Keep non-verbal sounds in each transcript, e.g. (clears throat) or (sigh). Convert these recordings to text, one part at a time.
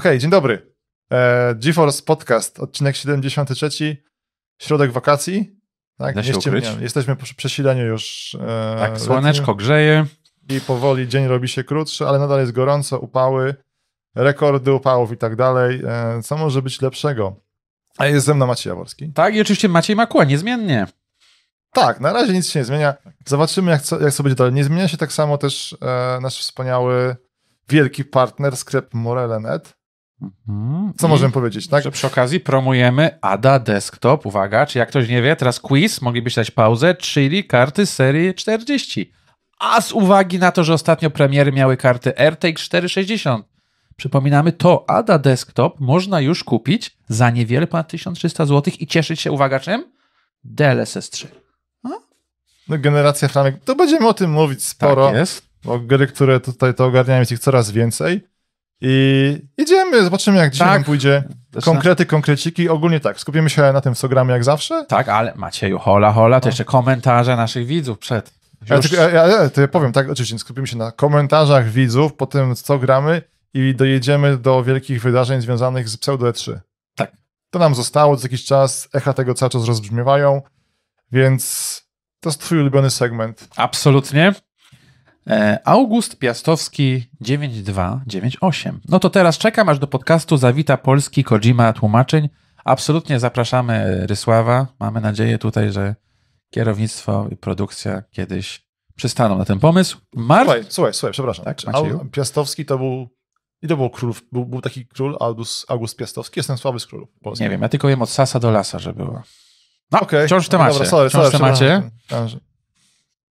Okej, dzień dobry. E, GeForce Podcast, odcinek 73, środek wakacji. Tak, Da się ukryć. Jesteśmy po przesileniu już. E, Tak, słoneczko letnim grzeje. I powoli dzień robi się krótszy, ale nadal jest gorąco, upały, rekordy upałów i tak dalej. E, co może być lepszego? A jest ze mną Maciej Jaworski. Tak, i oczywiście Maciej Makła, niezmiennie. Tak, na razie nic się nie zmienia. Zobaczymy, jak, co, jak co będzie dalej. Nie zmienia się tak samo też e, nasz wspaniały, wielki partner, sklep Morele.net. Mhm. Co I możemy powiedzieć, tak? Że przy okazji promujemy ADA Desktop. Uwaga, czy jak ktoś nie wie, teraz quiz, moglibyście dać pauzę, czyli karty serii 40. A z uwagi na to, że ostatnio premiery miały karty RTX 460, przypominamy, to ADA Desktop można już kupić za niewiele ponad 1300 zł i cieszyć się, uwaga, czym? DLSS 3. No, generacja framek. To będziemy o tym mówić sporo, Tak jest. bo gry, które tutaj to ogarniają, jest ich coraz więcej. I idziemy, zobaczymy, jak dzisiaj Tak. pójdzie. Konkrety, konkreciki. Ogólnie tak, skupimy się na tym, co gramy jak zawsze. Tak, ale Macieju, hola, hola, to jeszcze komentarze naszych widzów przed. Ja, tylko, ja, ja, to ja powiem, tak, oczywiście skupimy się na komentarzach widzów, po tym, co gramy i dojedziemy do wielkich wydarzeń związanych z Pseudo E3. Tak. To nam zostało co jakiś czas, echa tego cały czas rozbrzmiewają, więc to jest twój ulubiony segment. Absolutnie. E, August Piastowski 9298. No to teraz czekam, aż do podcastu zawita polski Kojima tłumaczeń. Absolutnie zapraszamy Rysława. Mamy nadzieję tutaj, że kierownictwo i produkcja kiedyś przystaną na ten pomysł. Mar... Słuchaj, słuchaj, słuchaj, przepraszam. Tak, Macieju? Piastowski to był, i to był król, był, był taki król, August, August Piastowski, jestem słaby z królów. Nie wiem, ja tylko jem od sasa do lasa, że było. No, Okej. wciąż w No temacie. Dobra, sorry, wciąż sorry, w temacie.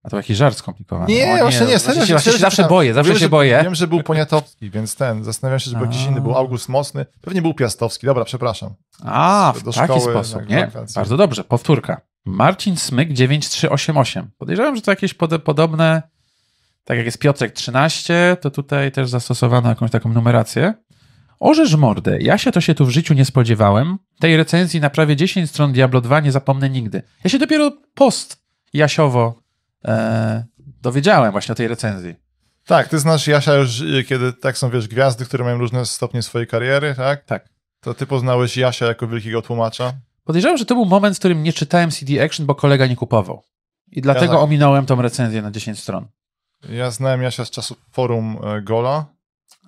A to jakiś żart skomplikowany. Nie, właśnie nie, właśnie serio. się, właśnie się zawsze boję, zawsze wiem, się że, boję. Wiem, że był Poniatowski, więc ten, zastanawiam się, że był jakiś inny, był August Mocny, pewnie był Piastowski, dobra, przepraszam. A, w taki sposób. Nie, bardzo dobrze. Powtórka. Marcin Smyk 9388. Podejrzewam, że to jakieś podobne, tak jak jest Piotrek 13, to tutaj też zastosowano jakąś taką numerację. Orzesz mordę. Ja się to się tu w życiu nie spodziewałem. Tej recenzji na prawie 10 stron Diablo 2 nie zapomnę nigdy. Ja się dopiero post Jasiowo e, dowiedziałem właśnie o tej recenzji. Tak, ty znasz Jasia już, y, kiedy tak są, wiesz, gwiazdy, które mają różne stopnie swojej kariery, tak? Tak. To ty poznałeś Jasia jako wielkiego tłumacza. Podejrzewam, że to był moment, w którym nie czytałem CD Action, bo kolega nie kupował. I dlatego tak. ominąłem tą recenzję na 10 stron. Ja znałem Jasia z czasów forum e, Gola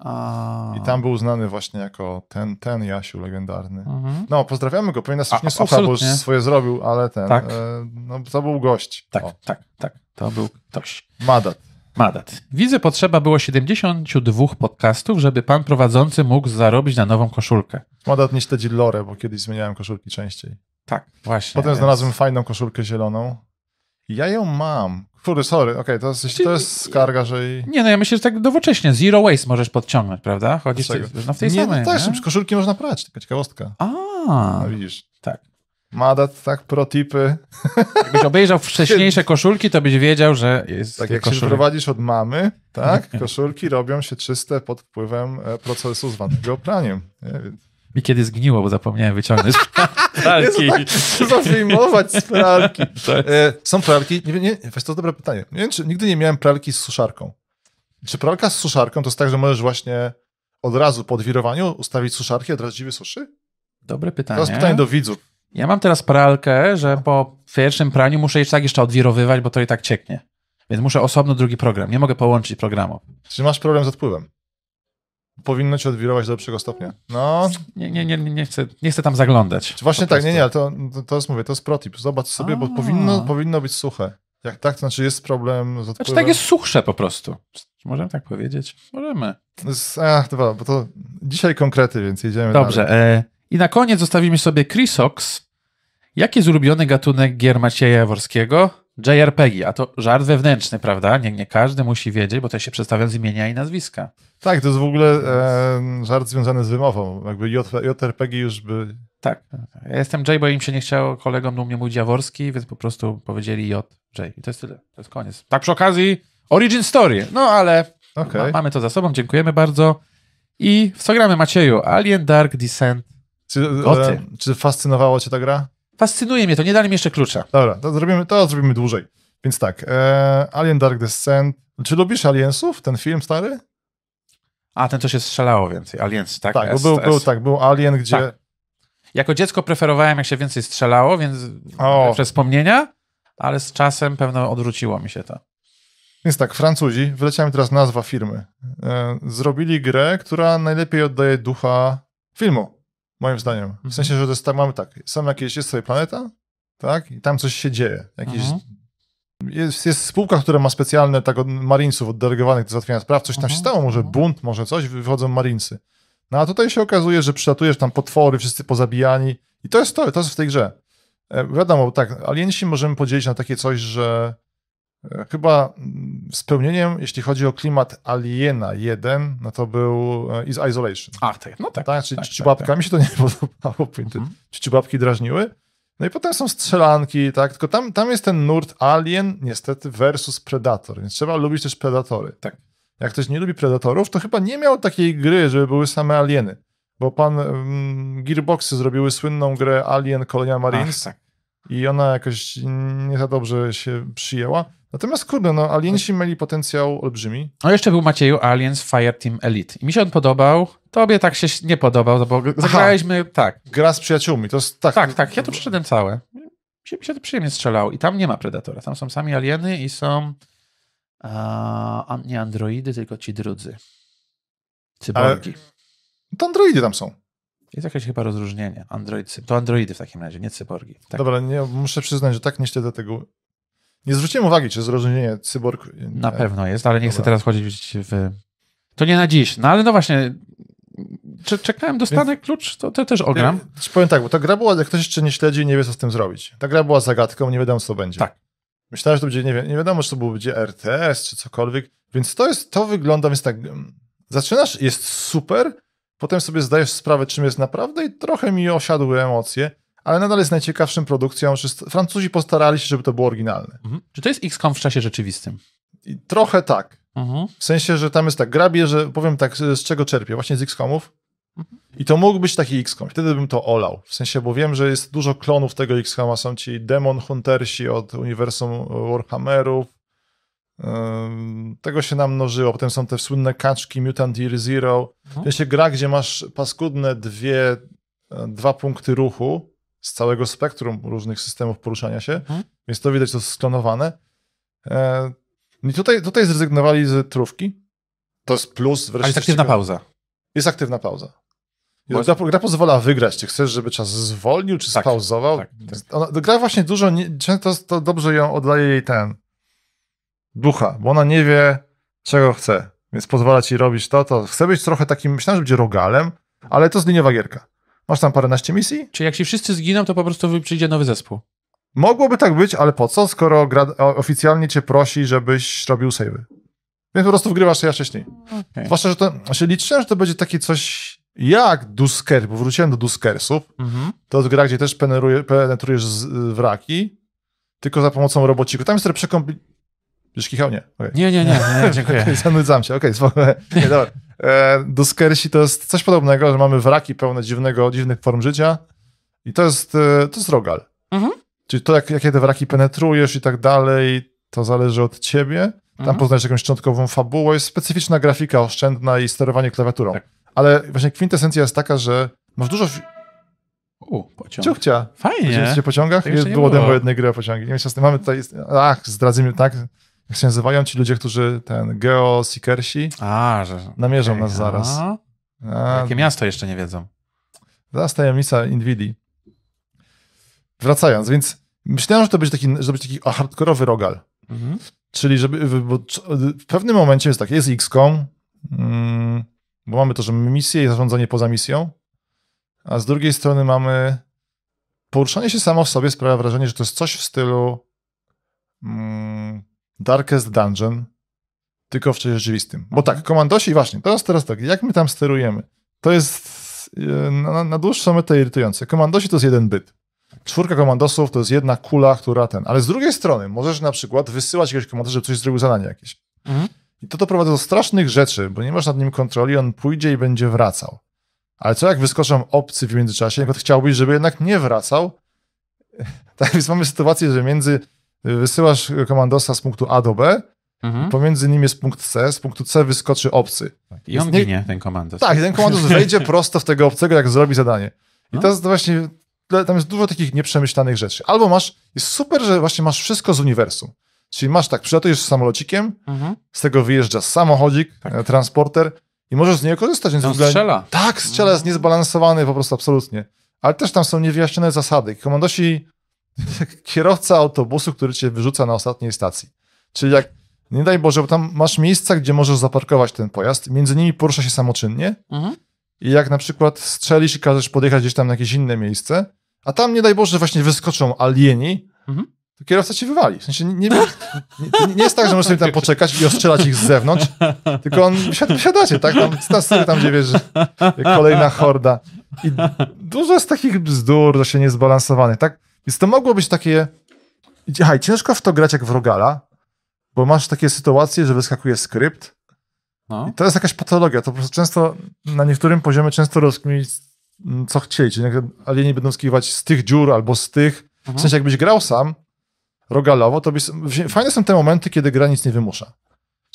A... i tam był znany właśnie jako ten, ten Jasiu legendarny. Mhm. No, pozdrawiamy go, powinien nas już nie słucha, bo już swoje zrobił, ale ten, Tak. e, no to był gość. Tak, O, tak, tak. To był ktoś. Madat. Madat. Widzę, potrzeba było 72 podcastów, żeby pan prowadzący mógł zarobić na nową koszulkę. Madat nie śledzi lore, bo kiedyś zmieniałem koszulki częściej. Tak, właśnie. Potem więc- znalazłem fajną koszulkę zieloną. Ja ją mam. Kurde, sorry, okej, to, jest, to jest skarga, że... i- Nie, no ja myślę, że tak nowocześnie. Zero waste możesz podciągnąć, prawda? Chodzisz Dlaczego? no w tej nie, samej. no tak, nie? koszulki można prać, taka ciekawostka. A, No widzisz. tak. Madat, tak, protipy. Jakbyś obejrzał wcześniejsze (laughs) koszulki, to byś wiedział, że jest Tak, jak się prowadzisz od mamy, tak, (laughs) koszulki robią się czyste pod wpływem e, procesu zwanego praniem. Nie. Mi kiedy zgniło, bo zapomniałem wyciągnąć (laughs) pralki. Trzeba wyjmować z pralki. (laughs) To- E, są pralki, nie, wiem, nie, wiesz, to dobre pytanie. Nie wiem, czy nigdy nie miałem pralki z suszarką. Czy pralka z suszarką to jest tak, że możesz właśnie od razu po odwirowaniu ustawić suszarkę i od razu ci wysuszy? Dobre pytanie. jest pytanie do widzów. Ja mam teraz pralkę, że po pierwszym praniu muszę jeszcze tak jeszcze odwirowywać, bo to i tak cieknie. Więc muszę osobno drugi program. Nie mogę połączyć programów. Czy masz problem z odpływem? Powinno cię odwirować do lepszego stopnia. No, Nie, nie, nie, nie, chcę, nie chcę tam zaglądać. właśnie tak, nie, nie, ale to, to, to jest, mówię, to jest protip. Zobacz sobie, bo A. powinno, powinno być suche. Jak tak, to znaczy jest problem z odpływem. Znaczy tak jest suchsze po prostu. Czy Możemy tak powiedzieć? Możemy. Ach, dobra, bo to dzisiaj konkrety, więc jedziemy Dobrze. dalej. E, I na koniec zostawimy sobie Chrisox. Jaki jest ulubiony gatunek gier Macieja Jaworskiego? JRPG, a to żart wewnętrzny, prawda? Nie, nie każdy musi wiedzieć, bo to się przedstawią z imienia i nazwiska. Tak, to jest w ogóle e, żart związany z wymową. Jakby JRPG już by... Tak. Ja jestem J, bo im się nie chciało kolegom do mnie mówić Jaworski, więc po prostu powiedzieli J, J. I to jest tyle. To jest koniec. Tak przy okazji Origin Story. No ale Okej. ma, mamy to za sobą. Dziękujemy bardzo. I w co gramy, Macieju? Alien Dark Descent. Czy, e, czy fascynowała cię ta gra? Fascynuje mnie to, nie dali mi jeszcze klucza. Dobra, to zrobimy, to zrobimy dłużej. Więc tak, e, Alien Dark Descent. Czy lubisz Aliensów, ten film stary? A, ten to się strzelało więcej. Aliens, tak? Tak, S, był, S. był, tak, był Alien, gdzie... Tak. Jako dziecko preferowałem, jak się więcej strzelało, więc O. przez wspomnienia, ale z czasem pewno odwróciło mi się to. Więc tak, Francuzi, wyleciała mi teraz nazwa firmy, e, zrobili grę, która najlepiej oddaje ducha filmu, moim zdaniem. Mhm. W sensie, że to jest tak, mamy tak, są jakieś, jest sobie planeta, tak, i tam coś się dzieje. Jakiś, Mhm. jest, jest spółka, która ma specjalne tak, od marinesów oddelegowanych do załatwiania spraw, coś tam się Mhm. stało, może Mhm. bunt, może coś, wychodzą marinesy. No a tutaj się okazuje, że przylatujesz tam potwory, wszyscy pozabijani i to jest to, to jest w tej grze. E, Wiadomo, tak, aliensi możemy podzielić na takie coś, że chyba mm, spełnieniem, jeśli chodzi o klimat Aliena 1, no to był e, Is Isolation. Ach, tak, no tak. Tak, czyli tak, ciuciubabka, tak. mi się to nie (laughs) podobało, Mhm. ciuciubabki drażniły. No i potem są strzelanki, tak, tylko tam, tam jest ten nurt Alien, niestety, versus Predator, więc trzeba lubić też Predatory. Tak. Jak ktoś nie lubi Predatorów, to chyba nie miał takiej gry, żeby były same alieny. Bo pan um, Gearboxy zrobiły słynną grę Alien Colonial Marines Ach, tak. i ona jakoś nie za dobrze się przyjęła. Natomiast kurde, no aliensi mieli potencjał olbrzymi. No jeszcze był Macieju Aliens Fireteam Elite. I mi się on podobał. Tobie tak się nie podobał, bo zagraliśmy, tak, Gra z przyjaciółmi, to jest tak. tak, tak, ja to przeszedłem całe. Mi się, mi się to przyjemnie strzelało. I tam nie ma Predatora. Tam są sami alieny i są a, nie androidy, tylko ci drudzy. Cyborgi. To androidy tam są. Jest jakieś chyba rozróżnienie. Android, to androidy w takim razie, nie cyborgi. Tak. Dobra, nie, muszę przyznać, że tak nie śledzę tego. Nie zwróciłem uwagi, czy jest rozróżnienie cyborg. Na nie. pewno jest, ale nie chcę teraz chodzić w... To nie na dziś. No ale no właśnie, czekałem, dostanę klucz, to, to też ogram. Ja powiem tak, bo ta gra była, jak ktoś jeszcze nie śledzi nie wie, co z tym zrobić. Ta gra była zagadką, nie wiadomo, co będzie. Tak. Myślałem, że to będzie, nie, wi- nie wiadomo, czy to będzie RTS, czy cokolwiek. Więc to jest, to wygląda, więc tak, mm, zaczynasz, jest super, potem sobie zdajesz sprawę, czym jest naprawdę i trochę mi osiadły emocje, ale nadal jest najciekawszą produkcją. że Francuzi postarali się, żeby to było oryginalne. Mhm. Czy to jest XCOM w czasie rzeczywistym? I trochę tak. Mhm. W sensie, że tam jest tak, gra bierze, powiem tak, z czego czerpię, właśnie z XCOMów. I to mógł być taki XCOM. Wtedy bym to olał. W sensie, bo wiem, że jest dużo klonów tego XCOMa. Są ci Demon Huntersi od uniwersum Warhammerów. Tego się nam mnożyło. Potem są te słynne kaczki Mutant Year Zero. W Mhm. sensie gra, gdzie masz paskudne dwie, e, dwa punkty ruchu z całego spektrum różnych systemów poruszania się. Mhm. Więc to widać, to jest sklonowane. E, I tutaj, tutaj zrezygnowali z trówki. To jest plus. Ale jest aktywna pauza. Jest aktywna pauza. Bo- Gra, gra pozwala wygrać. Czy chcesz, żeby czas zwolnił, czy Tak, spauzował? tak, tak. Ona, gra właśnie dużo, nie, często to dobrze ją oddaje jej ten ducha, bo ona nie wie, czego chce. Więc pozwala ci robić to, to. Chce być trochę takim, myślałem, że będzie rogalem, ale to jest liniowa gierka. Masz tam paręnaście misji? Czy jak ci wszyscy zginą, to po prostu przyjdzie nowy zespół? Mogłoby tak być, ale po co, skoro oficjalnie cię prosi, żebyś robił savey. Więc po prostu wgrywasz to ja wcześniej. Okay. Zwłaszcza, że to, znaczy liczyłem, że to będzie takie coś jak Dusker, bo wróciłem do Duskersów. Mhm. To jest gra, gdzie też penetruje, penetrujesz z, wraki, tylko za pomocą robociku. Tam jest trochę przekompli... Już kichał? Nie. Okay. Nie, nie, nie, nie, dziękuję. (laughs) Zanudzam się, okej, okay, Nie, dobra. E, Duskersi to jest coś podobnego, że mamy wraki pełne dziwnego, dziwnych form życia i to jest, e, to jest rogal. Mhm. Czyli to, jak, jakie te wraki penetrujesz i tak dalej, to zależy od ciebie. Tam Mhm. poznajesz jakąś szczątkową fabułę, jest specyficzna grafika oszczędna i sterowanie klawiaturą. Tak. Ale właśnie kwintesencja jest taka, że masz dużo U, pociąg. ciuchcia. Fajnie. Wiecie, pociągach? Tak było było. demo jednej gry o pociągi. Nie wiem, co mamy tutaj, ach, zdradzimy, tak, jak się nazywają ci ludzie, którzy, ten, geoseekersi, A, że... namierzą Okej, nas zaraz. a. Jakie miasto jeszcze nie wiedzą? zaraz tajemnica Nvidia. Wracając, więc myślałem, że to będzie taki, że to będzie taki hardkorowy rogal. Mhm. Czyli żeby, bo w pewnym momencie jest tak, jest XCOM, mm, bo mamy to, że misję i zarządzanie poza misją, a z drugiej strony mamy poruszanie się samo w sobie sprawia wrażenie, że to jest coś w stylu mm, Darkest Dungeon, tylko w czasie rzeczywistym. Bo tak, komandosi, właśnie, teraz, teraz tak, jak my tam sterujemy? To jest e, na, na dłuższą metę irytujące. Komandosi to jest jeden byt. Czwórka komandosów to jest jedna kula, która ten. Ale z drugiej strony możesz na przykład wysyłać jakiegoś komandosa, żeby coś zrobił zadanie jakieś. Mhm. I to doprowadza do strasznych rzeczy, bo nie masz nad nim kontroli, on pójdzie i będzie wracał. Ale co jak wyskoczą obcy w międzyczasie, jak chciałbyś, żeby jednak nie wracał? (laughs) Tak więc mamy sytuację, że między wysyłasz komandosa z punktu A do B, Mhm. Pomiędzy nimi jest punkt C, z punktu C wyskoczy obcy. I on Jest nie- ginie, ten komandos. Tak, ten komandos (laughs) wejdzie prosto w tego obcego, jak zrobi zadanie. I No. to jest właśnie, tam jest dużo takich nieprzemyślanych rzeczy. Albo masz, jest super, że właśnie masz wszystko z uniwersum. Czyli masz tak, przylatujesz samolocikiem, Mhm. z tego wyjeżdża samochodzik, e, transporter i możesz z niego korzystać. Więc ogóle, strzela. Tak, strzela, jest niezbalansowany po prostu absolutnie. Ale też tam są niewyjaśnione zasady. Komandosi, (laughs) kierowca autobusu, który cię wyrzuca na ostatniej stacji. Czyli jak, nie daj Boże, bo tam masz miejsca, gdzie możesz zaparkować ten pojazd, między nimi porusza się samoczynnie Mhm. i jak na przykład strzelisz i każesz podjechać gdzieś tam na jakieś inne miejsce, a tam nie daj Boże właśnie wyskoczą alieni, Mhm. to kierowca ci wywali. W sensie nie, nie, nie, nie jest tak, że możesz sobie tam poczekać i ostrzelać ich z zewnątrz, tylko on wsiad- wsiadacie, tak? Tam, tam, tam gdzie wiesz, kolejna horda. I dużo jest takich bzdur, że się niezbalansowanych, tak? Więc to mogło być takie... Słuchaj, ciężko w to grać jak w Rogala, bo masz takie sytuacje, że wyskakuje skrypt, No. i to jest jakaś patologia. To po prostu często na niektórym poziomie często rozkminić, mm, co chcieli. Czyli alieni będą skiwać z tych dziur albo z tych. W Mhm. sensie, jakbyś grał sam, rogalowo, to byś... fajne są te momenty, kiedy gra nic nie wymusza.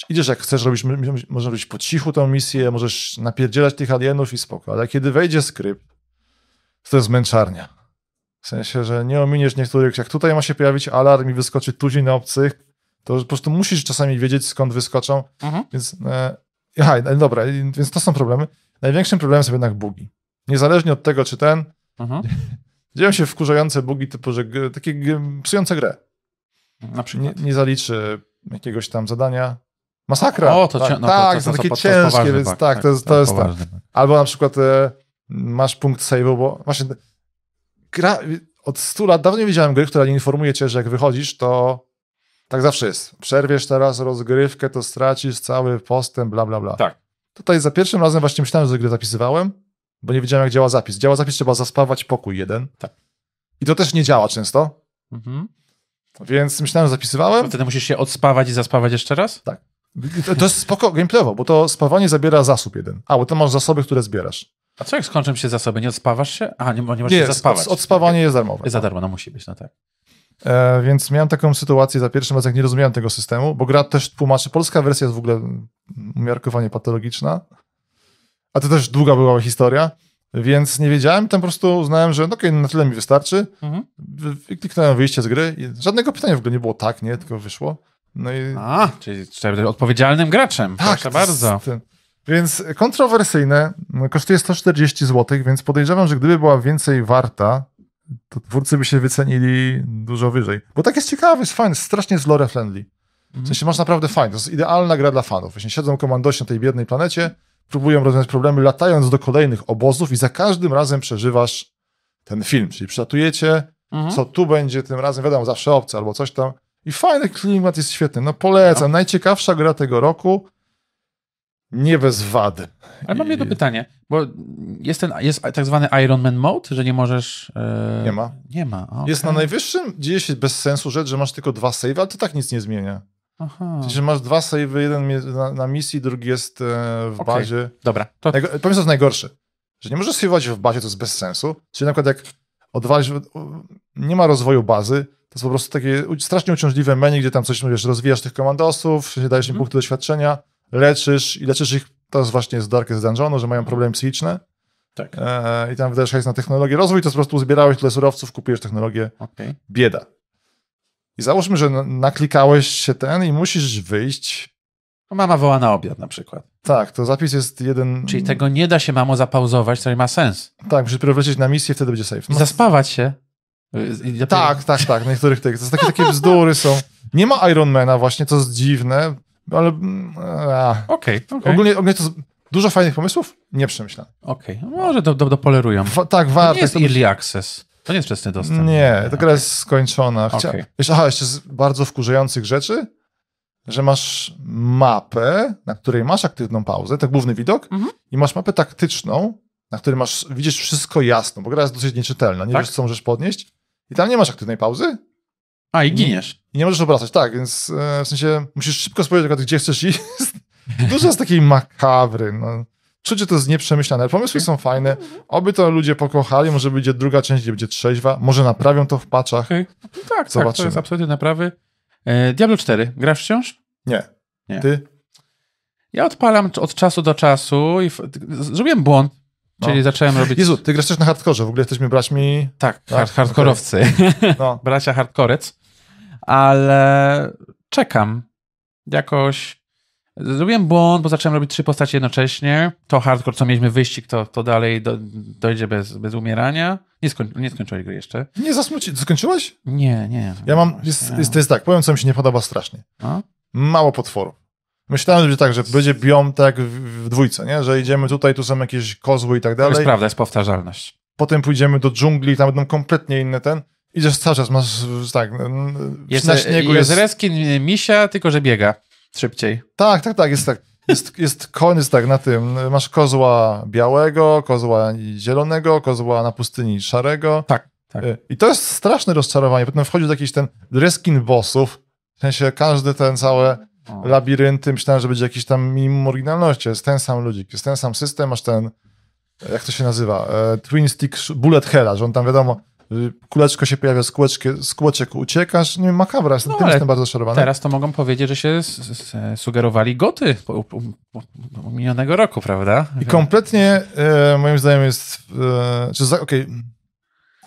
Idziesz jak chcesz, robisz, możesz robić po cichu tą misję, możesz napierdzielać tych alienów i spoko. Ale kiedy wejdzie skrypt, to jest męczarnia. W sensie, że nie ominiesz niektórych, jak tutaj ma się pojawić alarm i wyskoczy tuzin na obcych, to po prostu musisz czasami wiedzieć, skąd wyskoczą. Mhm. Więc, e, aha, no dobra, więc to są problemy. Największym problemem są jednak bugi. Niezależnie od tego, czy ten, Mhm. (laughs) dzieją się wkurzające bugi typu, że takie psujące grę. Na Nie, przykład. nie zaliczy jakiegoś tam zadania. Masakra. O, to, tak, cie- no, tak, to, to, są to, takie to, to, ciężkie, więc bug, tak, to jest, to jest tak. Albo na przykład e, masz punkt save'u, bo właśnie gra, od 100 lat dawno nie widziałem gry, która nie informuje cię, że jak wychodzisz, to tak zawsze jest. Przerwiesz teraz rozgrywkę, to stracisz cały postęp, bla, bla, bla. Tak. Tutaj za pierwszym razem właśnie myślałem, że grę zapisywałem, bo nie wiedziałem, jak działa zapis. Działa zapis, trzeba zaspawać pokój jeden. Tak. I to też nie działa często, Mhm. więc myślałem, że zapisywałem. To wtedy musisz się odspawać i zaspawać jeszcze raz? To, to jest spoko gameplayowo, bo to spawanie zabiera zasób jeden. A, bo to masz zasoby, które zbierasz. A co jak skończą się zasoby? Nie odspawasz się? A, nie, bo nie możesz Nie, się zaspawać. od, odspawanie jest darmowe. Jest za darmo, no musi być, no tak. E, więc miałem taką sytuację za pierwszym razem, jak nie rozumiałem tego systemu, bo gra też tłumaczy, polska wersja jest w ogóle umiarkowanie patologiczna, a to też długa była historia, więc nie wiedziałem, tam po prostu uznałem, że no okej, na tyle mi wystarczy, Mhm. Kliknąłem wyjście z gry i żadnego pytania w ogóle nie było tak, nie, tylko wyszło. No i A, czyli trzeba być odpowiedzialnym graczem. Proszę to bardzo. ten- Więc kontrowersyjne, no, kosztuje 140 zł, więc podejrzewam, że gdyby była więcej warta, to twórcy by się wycenili dużo wyżej. Bo tak jest ciekawy, jest fajny, strasznie jest lore friendly. W sensie masz naprawdę fajny, to jest idealna gra dla fanów. Właśnie siedzą komandosi na tej biednej planecie, próbują rozwiązać problemy, latając do kolejnych obozów i za każdym razem przeżywasz ten film. Czyli przylatujecie, Mhm. co tu będzie tym razem, wiadomo, zawsze obce albo coś tam. I fajny klimat jest świetny. No polecam. Najciekawsza gra tego roku. Nie bez wady. Ale mam I- jedno pytanie, bo jest ten, jest tak zwany Iron Man mode, że nie możesz... e, Nie ma. Nie ma, okej. Jest na najwyższym, dzieje się bez sensu rzecz, że masz tylko dwa save, ale to tak nic nie zmienia. Aha. Że masz dwa save, jeden na, na misji, drugi jest e, w Okej. bazie. Dobra, to Najgo- Powiem, co jest najgorsze. Że nie możesz saveować w bazie, to jest bez sensu. Czyli na przykład jak odwalisz, nie ma rozwoju bazy, to jest po prostu takie strasznie uciążliwe menu, gdzie tam coś, wiesz, rozwijasz tych komandosów, dajesz im Mhm. punkty doświadczenia, leczysz i leczysz ich, to jest właśnie z Darkest Dungeonu, że mają problemy psychiczne tak, e, i tam wydajesz hajs na technologię. Rozwój to po prostu zbierałeś tyle surowców, kupujesz technologię, okej. bieda. I załóżmy, że na- naklikałeś się ten i musisz wyjść. Mama woła na obiad na przykład. Tak, to zapis jest jeden... Czyli tego nie da się, mamo, zapauzować, to nie ma sens. Tak, musisz dopiero wlecieć na misję, wtedy będzie safe. No, zaspawać się. Dopiero- Tak, tak, tak. Na niektórych tych. To są takie, takie bzdury są. Nie ma Ironmana właśnie, to jest dziwne, ale mm, Okej, okej. ogólnie, ogólnie to dużo fajnych pomysłów, nie przemyślane. Okej, no może do, do, dopolerują. Wa- tak, To warto. nie jest to early access. To nie jest wczesny dostęp. Nie, ta gra jest skończona. Chcia... Jeszcze, aha, jeszcze z bardzo wkurzających rzeczy, że masz mapę, na której masz aktywną pauzę, to główny widok, Mhm. i masz mapę taktyczną, na której masz, widzisz wszystko jasno, bo gra jest dosyć nieczytelna, nie Tak. wiesz, co możesz podnieść. I tam nie masz aktywnej pauzy, A, i giniesz. I nie możesz obracać, tak, więc e, w sensie musisz szybko spojrzeć, gdzie chcesz iść. (laughs) Dużo jest takiej makabry. No. Czuć, że to jest nieprzemyślane. Pomysły są fajne. Oby to ludzie pokochali. Może będzie druga część, gdzie będzie trzeźwa. Może naprawią to w paczach. Tak, tak, to Zobaczymy. jest absolutnie naprawy. E, Diablo 4, grasz wciąż? Nie. Nie. Ty? Ja odpalam od czasu do czasu i f- zrobiłem błąd, czyli No. zacząłem robić... Jezu, ty grasz też na hardkorze, w ogóle jesteśmy braćmi... Tak, Tak, hard, hardkorowcy. No. (laughs) Bracia hardkorec. Ale czekam. Jakoś... Zrobiłem błąd, bo zacząłem robić trzy postacie jednocześnie. To hardcore, co mieliśmy wyścig, to, to dalej do, dojdzie bez, bez umierania. Nie, skoń, nie skończyłeś gry jeszcze? Nie zasmuci. Skończyłeś? Nie, nie. Ja mam... Jest, jest, to jest tak, powiem, co mi się nie podoba strasznie. No. Mało potworów. Myślałem, że będzie tak, że będzie biom tak w, w dwójce, nie? Że idziemy tutaj, tu są jakieś kozły i tak To jest dalej. prawda, jest powtarzalność. Potem pójdziemy do dżungli, tam będą kompletnie inne ten. Idziesz cały czas, masz tak, Jest, na śniegu jest, jest... reskin misia, tylko że biega szybciej. Tak, tak, tak, jest tak. Jest, jest koniec tak na tym. Masz kozła białego, kozła zielonego, kozła na pustyni szarego. Tak, tak. Y, I to jest straszne rozczarowanie. Potem wchodzi do jakiś ten reskin bossów. W sensie każdy ten całe O. labirynty, myślałem, że będzie jakiś tam minimum oryginalności. Jest ten sam ludzik, jest ten sam system, masz ten, jak to się nazywa, e, Twin Stick Bullet Hella, że on tam wiadomo, kuleczko się pojawia, z, kółeczkie, z kółeczek uciekasz, nie wiem, makabra, jestem No, jestem bardzo rozczarowany. Teraz to mogą powiedzieć, że się sugerowali goty po- po- po- minionego roku, prawda? I kompletnie, e, moim zdaniem jest, e, czy okej,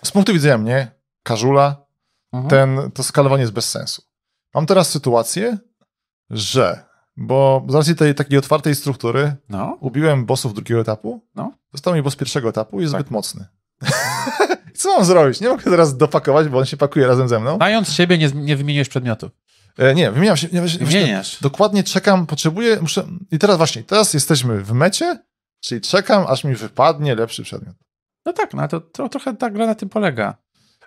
z punktu widzenia mnie, Każula, Mhm. ten, to skalowanie jest bez sensu. Mam teraz sytuację, że, bo z racji tej takiej otwartej struktury, No, ubiłem bossów drugiego etapu, No. został mi boss pierwszego etapu i jest Tak. zbyt mocny. (laughs) (laughs) Co mam zrobić? Nie mogę teraz dopakować, bo on się pakuje razem ze mną. znając siebie nie, nie wymieniłeś przedmiotów. E, nie, wymieniam się. Nie, Wymieniasz. Dokładnie czekam, potrzebuję, muszę... I teraz właśnie, teraz jesteśmy w mecie, czyli czekam, aż mi wypadnie lepszy przedmiot. No tak, no to, to trochę ta gra na tym polega.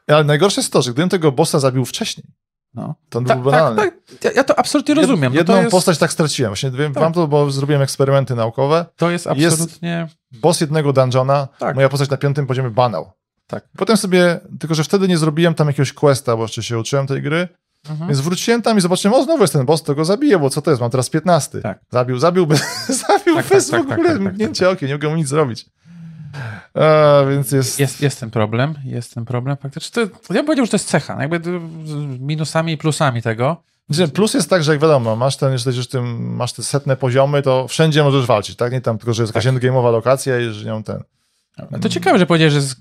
Ale najgorsze jest to, że gdybym tego bossa zabił wcześniej, No. to on Tak, byłby tak, banalny. tak, ja- ja to absolutnie Jed- rozumiem. No Jedną to, jest, postać tak straciłem. Właśnie wiem, Tak. wam to, bo zrobiłem eksperymenty naukowe. to jest jest- absolutnie... Boss jednego dungeona, Tak. moja postać na piątym poziomie banał. Tak. Potem sobie, tylko że wtedy nie zrobiłem tam jakiegoś questa, bo jeszcze się uczyłem tej gry, Mhm. więc wróciłem tam i zobaczyłem, o znowu jest ten boss, to go zabiję, bo co to jest, mam teraz 15. Tak. Zabił, zabił bez, (laughs) zabił Tak, bez tak, w tak, ogóle tak, tak, tak, mgnięcia okiem, nie mogę mu nic zrobić. A, więc jest... Jest, jest ten problem, jest ten problem faktycznie. To, ja bym powiedział, że to jest cecha, no jakby minusami i plusami tego. Plus jest tak, że jak wiadomo, masz ten, jeżeli już tym, masz te setne poziomy, to wszędzie możesz walczyć, tak? Nie tam tylko, że jest jakaś Tak. endgame'owa lokacja i że nią ten... To ciekawe, że powiedziałeś, że z,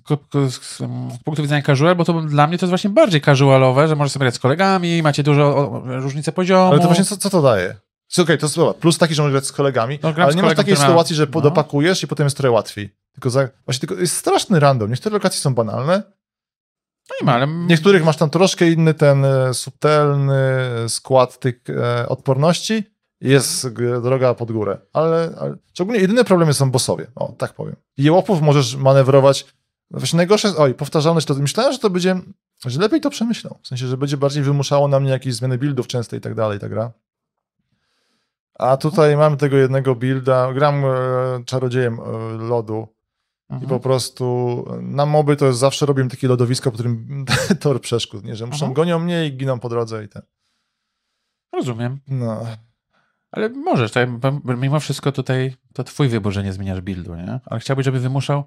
z, z, punktu widzenia casual, bo to dla mnie to jest właśnie bardziej casualowe, że możesz sobie grać z kolegami, macie dużo o, różnice poziomu. Ale to właśnie co, co to daje? Okej, okay, to dobra. Plus taki, że możesz grać z kolegami, No, ale nie masz takiej sytuacji, że no. dopakujesz i potem jest trochę łatwiej. Tylko za, właśnie tylko jest straszny random. Niektóre lokacje są banalne, No nie ma, ale... niektórych masz tam troszkę inny ten e, subtelny skład tych e, odporności jest droga pod górę. Ale, ale szczególnie jedyne problemy są bossowie. O, tak powiem. Jełopów możesz manewrować. Właśnie najgorsze jest, oj, powtarzalność, to myślałem, że to będzie, że lepiej to przemyślał. W sensie, że będzie bardziej wymuszało na mnie jakieś zmiany buildów częste i tak dalej, ta gra. A tutaj mam tego jednego builda, gram e, czarodziejem e, lodu i Mhm. po prostu na moby to zawsze robię takie lodowisko, po którym (laughs) tor przeszkód, nie? że muszą, Mhm. gonią mnie i giną po drodze i ten. Rozumiem. No. Ale możesz, bo mimo wszystko tutaj to twój wybór, że nie zmieniasz buildu, nie? Ale chciałbyś, żeby wymuszał.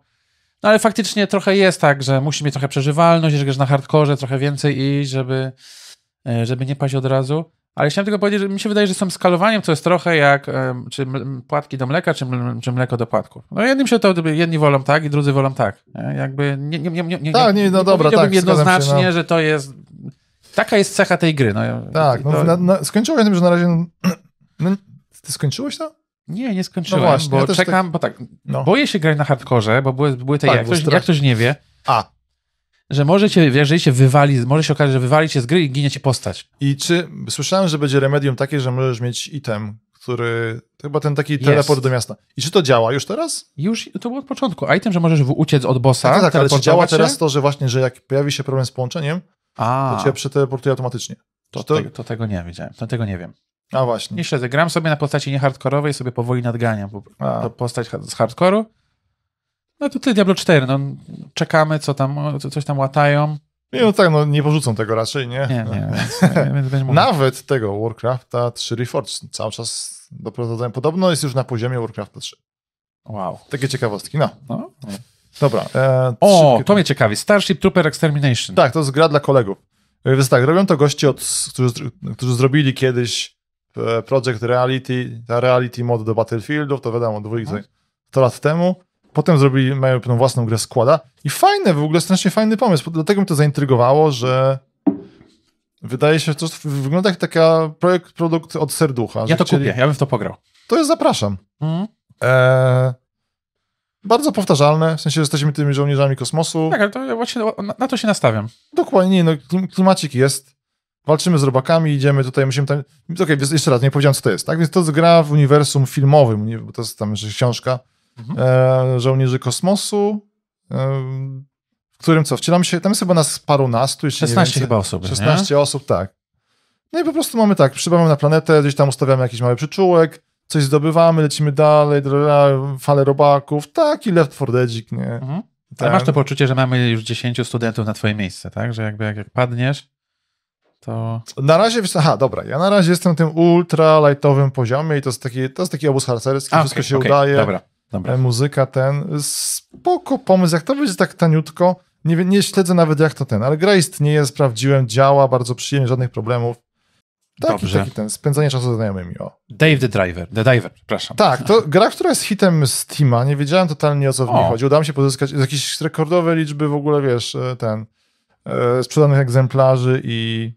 No ale faktycznie trochę jest tak, że musi mieć trochę przeżywalność, że grasz na hardkorze, trochę więcej iść, żeby, e, żeby nie paść od razu. Ale chciałem tylko powiedzieć, że mi się wydaje, że z tym skalowaniem to jest trochę jak czy płatki do mleka, czy, czy mleko do płatków. No jednym się to, jedni wolą tak i drudzy wolą tak. Nie? Jakby nie, nie, nie, nie, nie, Tak, nie, no dobra, powiedziałbym tak, zgadzam się, jednoznacznie, no. że to jest... Taka jest cecha tej gry. No, Tak, no, to, na, na, skończyłem na tym, że na razie. No, ty skończyłeś to? Nie, nie skończyłem, No właśnie, bo ja też czekam, bo tak, No. boję się grać na hardkorze, bo były, były te, Tak, jak, ktoś, jak ktoś nie wie, A. że możecie, jeżeli się wywali, może się okazać, że wywali cię z gry i ginie ci postać. I czy słyszałem, że będzie remedium takie, że możesz mieć item, który. Chyba ten taki teleport do miasta. I czy to działa już teraz? Już to było od początku. Item, że możesz uciec od bossa, tak, tak, ale czy działa teraz to, że właśnie, że jak pojawi się problem z połączeniem, A, to cię przeteleportuje automatycznie? to, to- Tego, to tego nie wiedziałem, to tego nie wiem. A właśnie. Nie śledzę, gram sobie na postaci niehardkorowej, sobie powoli nadganiam to postać z hardkoru. No tutaj Diablo 4, no czekamy, co tam, co, coś tam łatają. Nie, no tak, no nie porzucą tego raczej, nie? Nie, nie, (laughs) więc, więc Nawet tego Warcrafta 3 Reforged cały czas doprowadzają. Podobno jest już na poziomie Warcrafta 3. Wow. Takie ciekawostki. No, No. dobra. E, O, szybkie- to mnie ciekawi. Starship Trooper Extermination. Tak, to jest gra dla kolegów. E, Więc tak, robią to goście, od, którzy, którzy zrobili kiedyś Project Reality, ta Reality mod do Battlefieldów, to wiadomo, dwójkę Mhm. 100 lat temu. Potem zrobili, mają pewną własną grę składa i fajne, w ogóle strasznie fajny pomysł, dlatego mnie to zaintrygowało, że wydaje się, że to wygląda jak taka projekt, produkt od serducha. Ja to chcieli- kupię, ja bym w to pograł. To jest zapraszam. Mhm. Eee, bardzo powtarzalne, w sensie, że jesteśmy tymi żołnierzami kosmosu. Tak, ale to ja właśnie na, na to się nastawiam. Dokładnie, nie, no, klim- klimacik jest. Walczymy z robakami, idziemy tutaj, musimy tam... Okej, więc jeszcze raz, nie powiedziałem, co to jest, tak? Więc to jest gra w uniwersum filmowym, nie, bo to jest tam jeszcze książka Mhm. e, żołnierzy kosmosu, e, w którym co, wcielamy się, tam jest chyba nas parunastu, jeszcze 16 nie więcej. chyba osób. 16 osób, tak. No i po prostu mamy tak, przybywamy na planetę, gdzieś tam ustawiamy jakiś mały przyczółek, coś zdobywamy, lecimy dalej, fale robaków, taki Left 4 Deadzik, nie? Nie? Mhm. Ale Ten- masz to poczucie, że mamy już 10 studentów na twoje miejsce, tak? Że jakby jak, jak padniesz, to... Na razie, aha, dobra, ja na razie jestem na tym ultra lightowym poziomie i to jest taki, to jest taki obóz harcerski, A, wszystko okej, się okej, udaje, Dobra, dobra. e, muzyka ten, spoko pomysł, jak to będzie tak taniutko, nie, nie śledzę nawet jak to ten, ale gra istnieje, sprawdziłem, działa bardzo przyjemnie, żadnych problemów. Taki, Dobrze. taki ten, spędzanie czasu ze znajomymi, o. Dave the Driver, The Diver, przepraszam. Tak, to gra, która jest hitem Steama, nie wiedziałem totalnie o co w niej chodzi, udało mi się pozyskać jakieś rekordowe liczby w ogóle, wiesz, e, ten, e, sprzedanych egzemplarzy i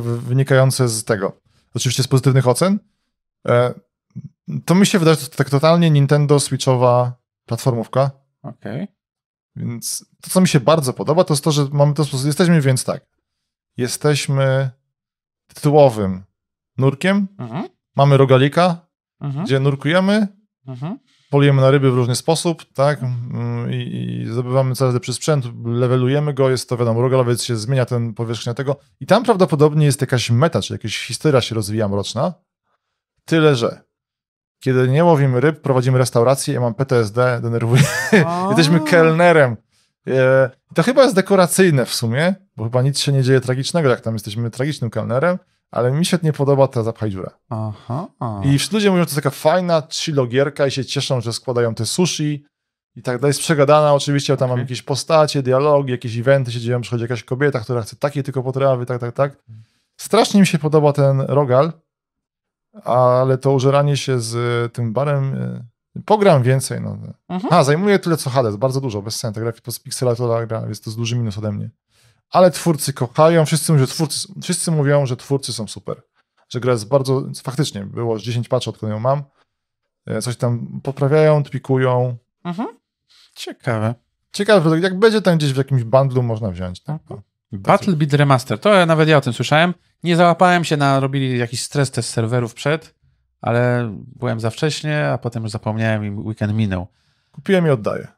wynikające z tego, oczywiście z pozytywnych ocen, e, to mi się wydaje, że to tak totalnie Nintendo Switchowa platformówka, Okej. więc to, co mi się bardzo podoba, to jest to, że mamy to, jesteśmy więc tak, jesteśmy tytułowym nurkiem, Mhm. mamy rogalika, Mhm. gdzie nurkujemy, Mhm. Polujemy na ryby w różny sposób, tak, Mm, i, i zdobywamy coraz lepszy sprzęt, levelujemy go, jest to wiadomo, rogalowiec się zmienia ten powierzchnia tego. I tam prawdopodobnie jest jakaś meta, czy jakaś historia się rozwija mroczna, tyle, że kiedy nie łowimy ryb, prowadzimy restaurację, ja mam PTSD, denerwuję, (laughs) jesteśmy kelnerem. E, To chyba jest dekoracyjne w sumie, bo chyba nic się nie dzieje tragicznego, jak tam jesteśmy tragicznym kelnerem, ale mi się nie podoba ta zapchaj dziura. Aha. I wszyscy ludzie mówią, że to jest taka fajna chillogierka i się cieszą, że składają te sushi i tak dalej. Jest przegadana oczywiście, bo tam mam jakieś postacie, dialogi, jakieś eventy się dzieją, przychodzi jakaś kobieta, która chce takiej tylko potrawy, tak, tak, tak. Strasznie mi się podoba ten rogal, ale to użeranie się z y, tym barem, y, pogram więcej, no. Mhm. A, zajmuje tyle co Hades, bardzo dużo, bez sensu, ta gra to z pixelatora gra, więc to jest duży minus ode mnie. Ale twórcy kochają, wszyscy mówią, że twórcy, wszyscy mówią, że twórcy są super. Że gra jest bardzo, faktycznie, było już 10 patrzy, odkąd ją mam. E, Coś tam poprawiają, twikują. Mhm. Ciekawe. Ciekawe, jak będzie tam gdzieś w jakimś bundlu można wziąć. Tak? Mhm. Battle Beat Remaster, to ja, nawet ja o tym słyszałem. Nie załapałem się na, robili jakiś stres test serwerów przed, ale byłem za wcześnie, a potem już zapomniałem i weekend minął. Kupiłem i oddaję.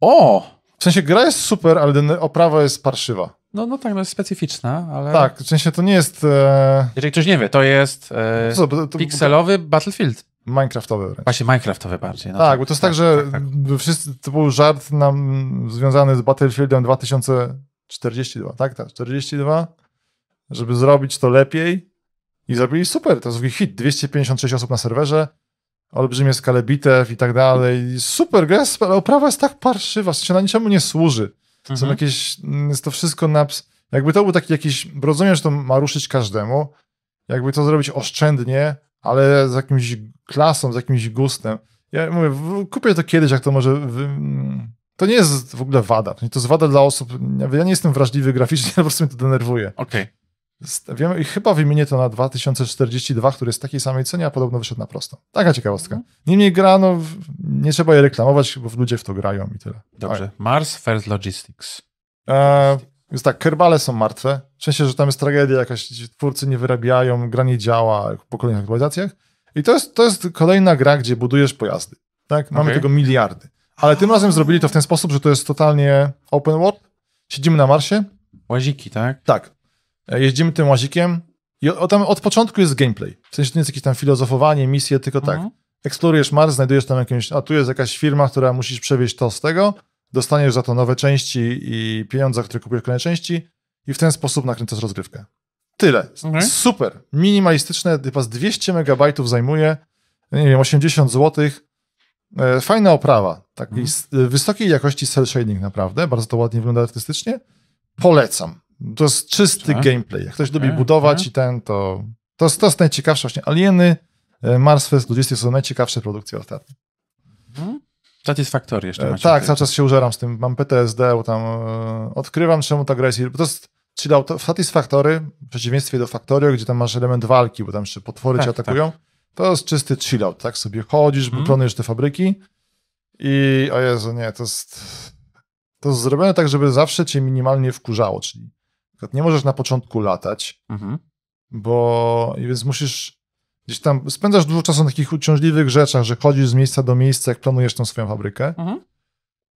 O! W sensie gra jest super, ale oprawa jest parszywa. No, no tak, no jest specyficzna, ale... Tak, w sensie to nie jest e, Jeżeli ktoś nie wie, to jest e, co, to, to, pikselowy Battlefield. Minecraftowe wręcz. Właśnie Minecraftowy bardziej. No tak, bo to jest tak, że tak. wszyscy, to był żart nam związany z Battlefieldem 2042, tak? Tak, 42, żeby zrobić to lepiej i zrobili super, to jest hit, 256 osób na serwerze, olbrzymie skale bitew i tak dalej, super, gra oprawa jest tak parszywa, w sensie na niczemu nie służy. Są Mhm. jakieś, mm, jest to wszystko na... Jakby to był taki jakiś, bo rozumiem, że to ma ruszyć każdemu, jakby to zrobić oszczędnie, ale z jakimś klasą, z jakimś gustem. Ja mówię, kupię to kiedyś, jak to może... Wy... mm, To nie jest w ogóle wada. To jest wada dla osób... Ja nie jestem wrażliwy graficznie, (laughs) po prostu mnie to denerwuje. Okej. St- I chyba wymienię to na 2042, który jest w takiej samej cenie, a podobno wyszedł na prosto. Taka ciekawostka. Niemniej gra, no, nie trzeba jej reklamować, bo ludzie w to grają i tyle. Dobrze. Mars First Logistics. E, jest tak, kerbale są martwe. W sensie, że tam jest tragedia jakaś, twórcy nie wyrabiają, gra nie działa po kolejnych aktualizacjach. I to jest, to jest kolejna gra, gdzie budujesz pojazdy. Tak? Mamy Okej. tego miliardy. Ale tym razem zrobili to w ten sposób, że to jest totalnie open world. Siedzimy na Marsie. Łaziki, tak? Tak. E, Jeździmy tym łazikiem. I o, tam od początku jest gameplay. W sensie to nie jest jakieś tam filozofowanie, misje, tylko tak. Mhm. Eksplorujesz Mars, znajdujesz tam jakąś, a tu jest jakaś firma, która musisz przewieźć to z tego, dostaniesz za to nowe części i pieniądze, które kupujesz kolejne części i w ten sposób nakręcasz rozgrywkę. Tyle. Okej. Super. Minimalistyczne, chyba z 200 megabajtów zajmuje, nie wiem, 80 zł. E, Fajna oprawa, takiej Mhm. wysokiej jakości cel shading naprawdę, bardzo to ładnie wygląda artystycznie. Polecam. To jest czysty Tak. gameplay. Jak ktoś lubi Okej, budować i ten, to, To, jest- to jest najciekawsze właśnie. Alieny, e, Mars Fest 20 są najciekawsze produkcje ostatnio. Mhm. Satisfactory jeszcze E, macie. tak, cały czas się użeram z tym. Mam PTSD, bo tam e, odkrywam, czemu ta gra jest... Bo to jest. W Satisfactory, w przeciwieństwie do Factorio, gdzie tam masz element walki, bo tam jeszcze potwory Tak, cię atakują, to jest czysty chill out, tak? Sobie chodzisz, Mhm. planujesz te fabryki i o Jezu, nie, to jest... To jest zrobione tak, żeby zawsze cię minimalnie wkurzało, czyli przykład nie możesz na początku latać, Mhm. bo więc musisz gdzieś tam, spędzasz dużo czasu na takich uciążliwych rzeczach, że chodzisz z miejsca do miejsca, jak planujesz tą swoją fabrykę. Mhm.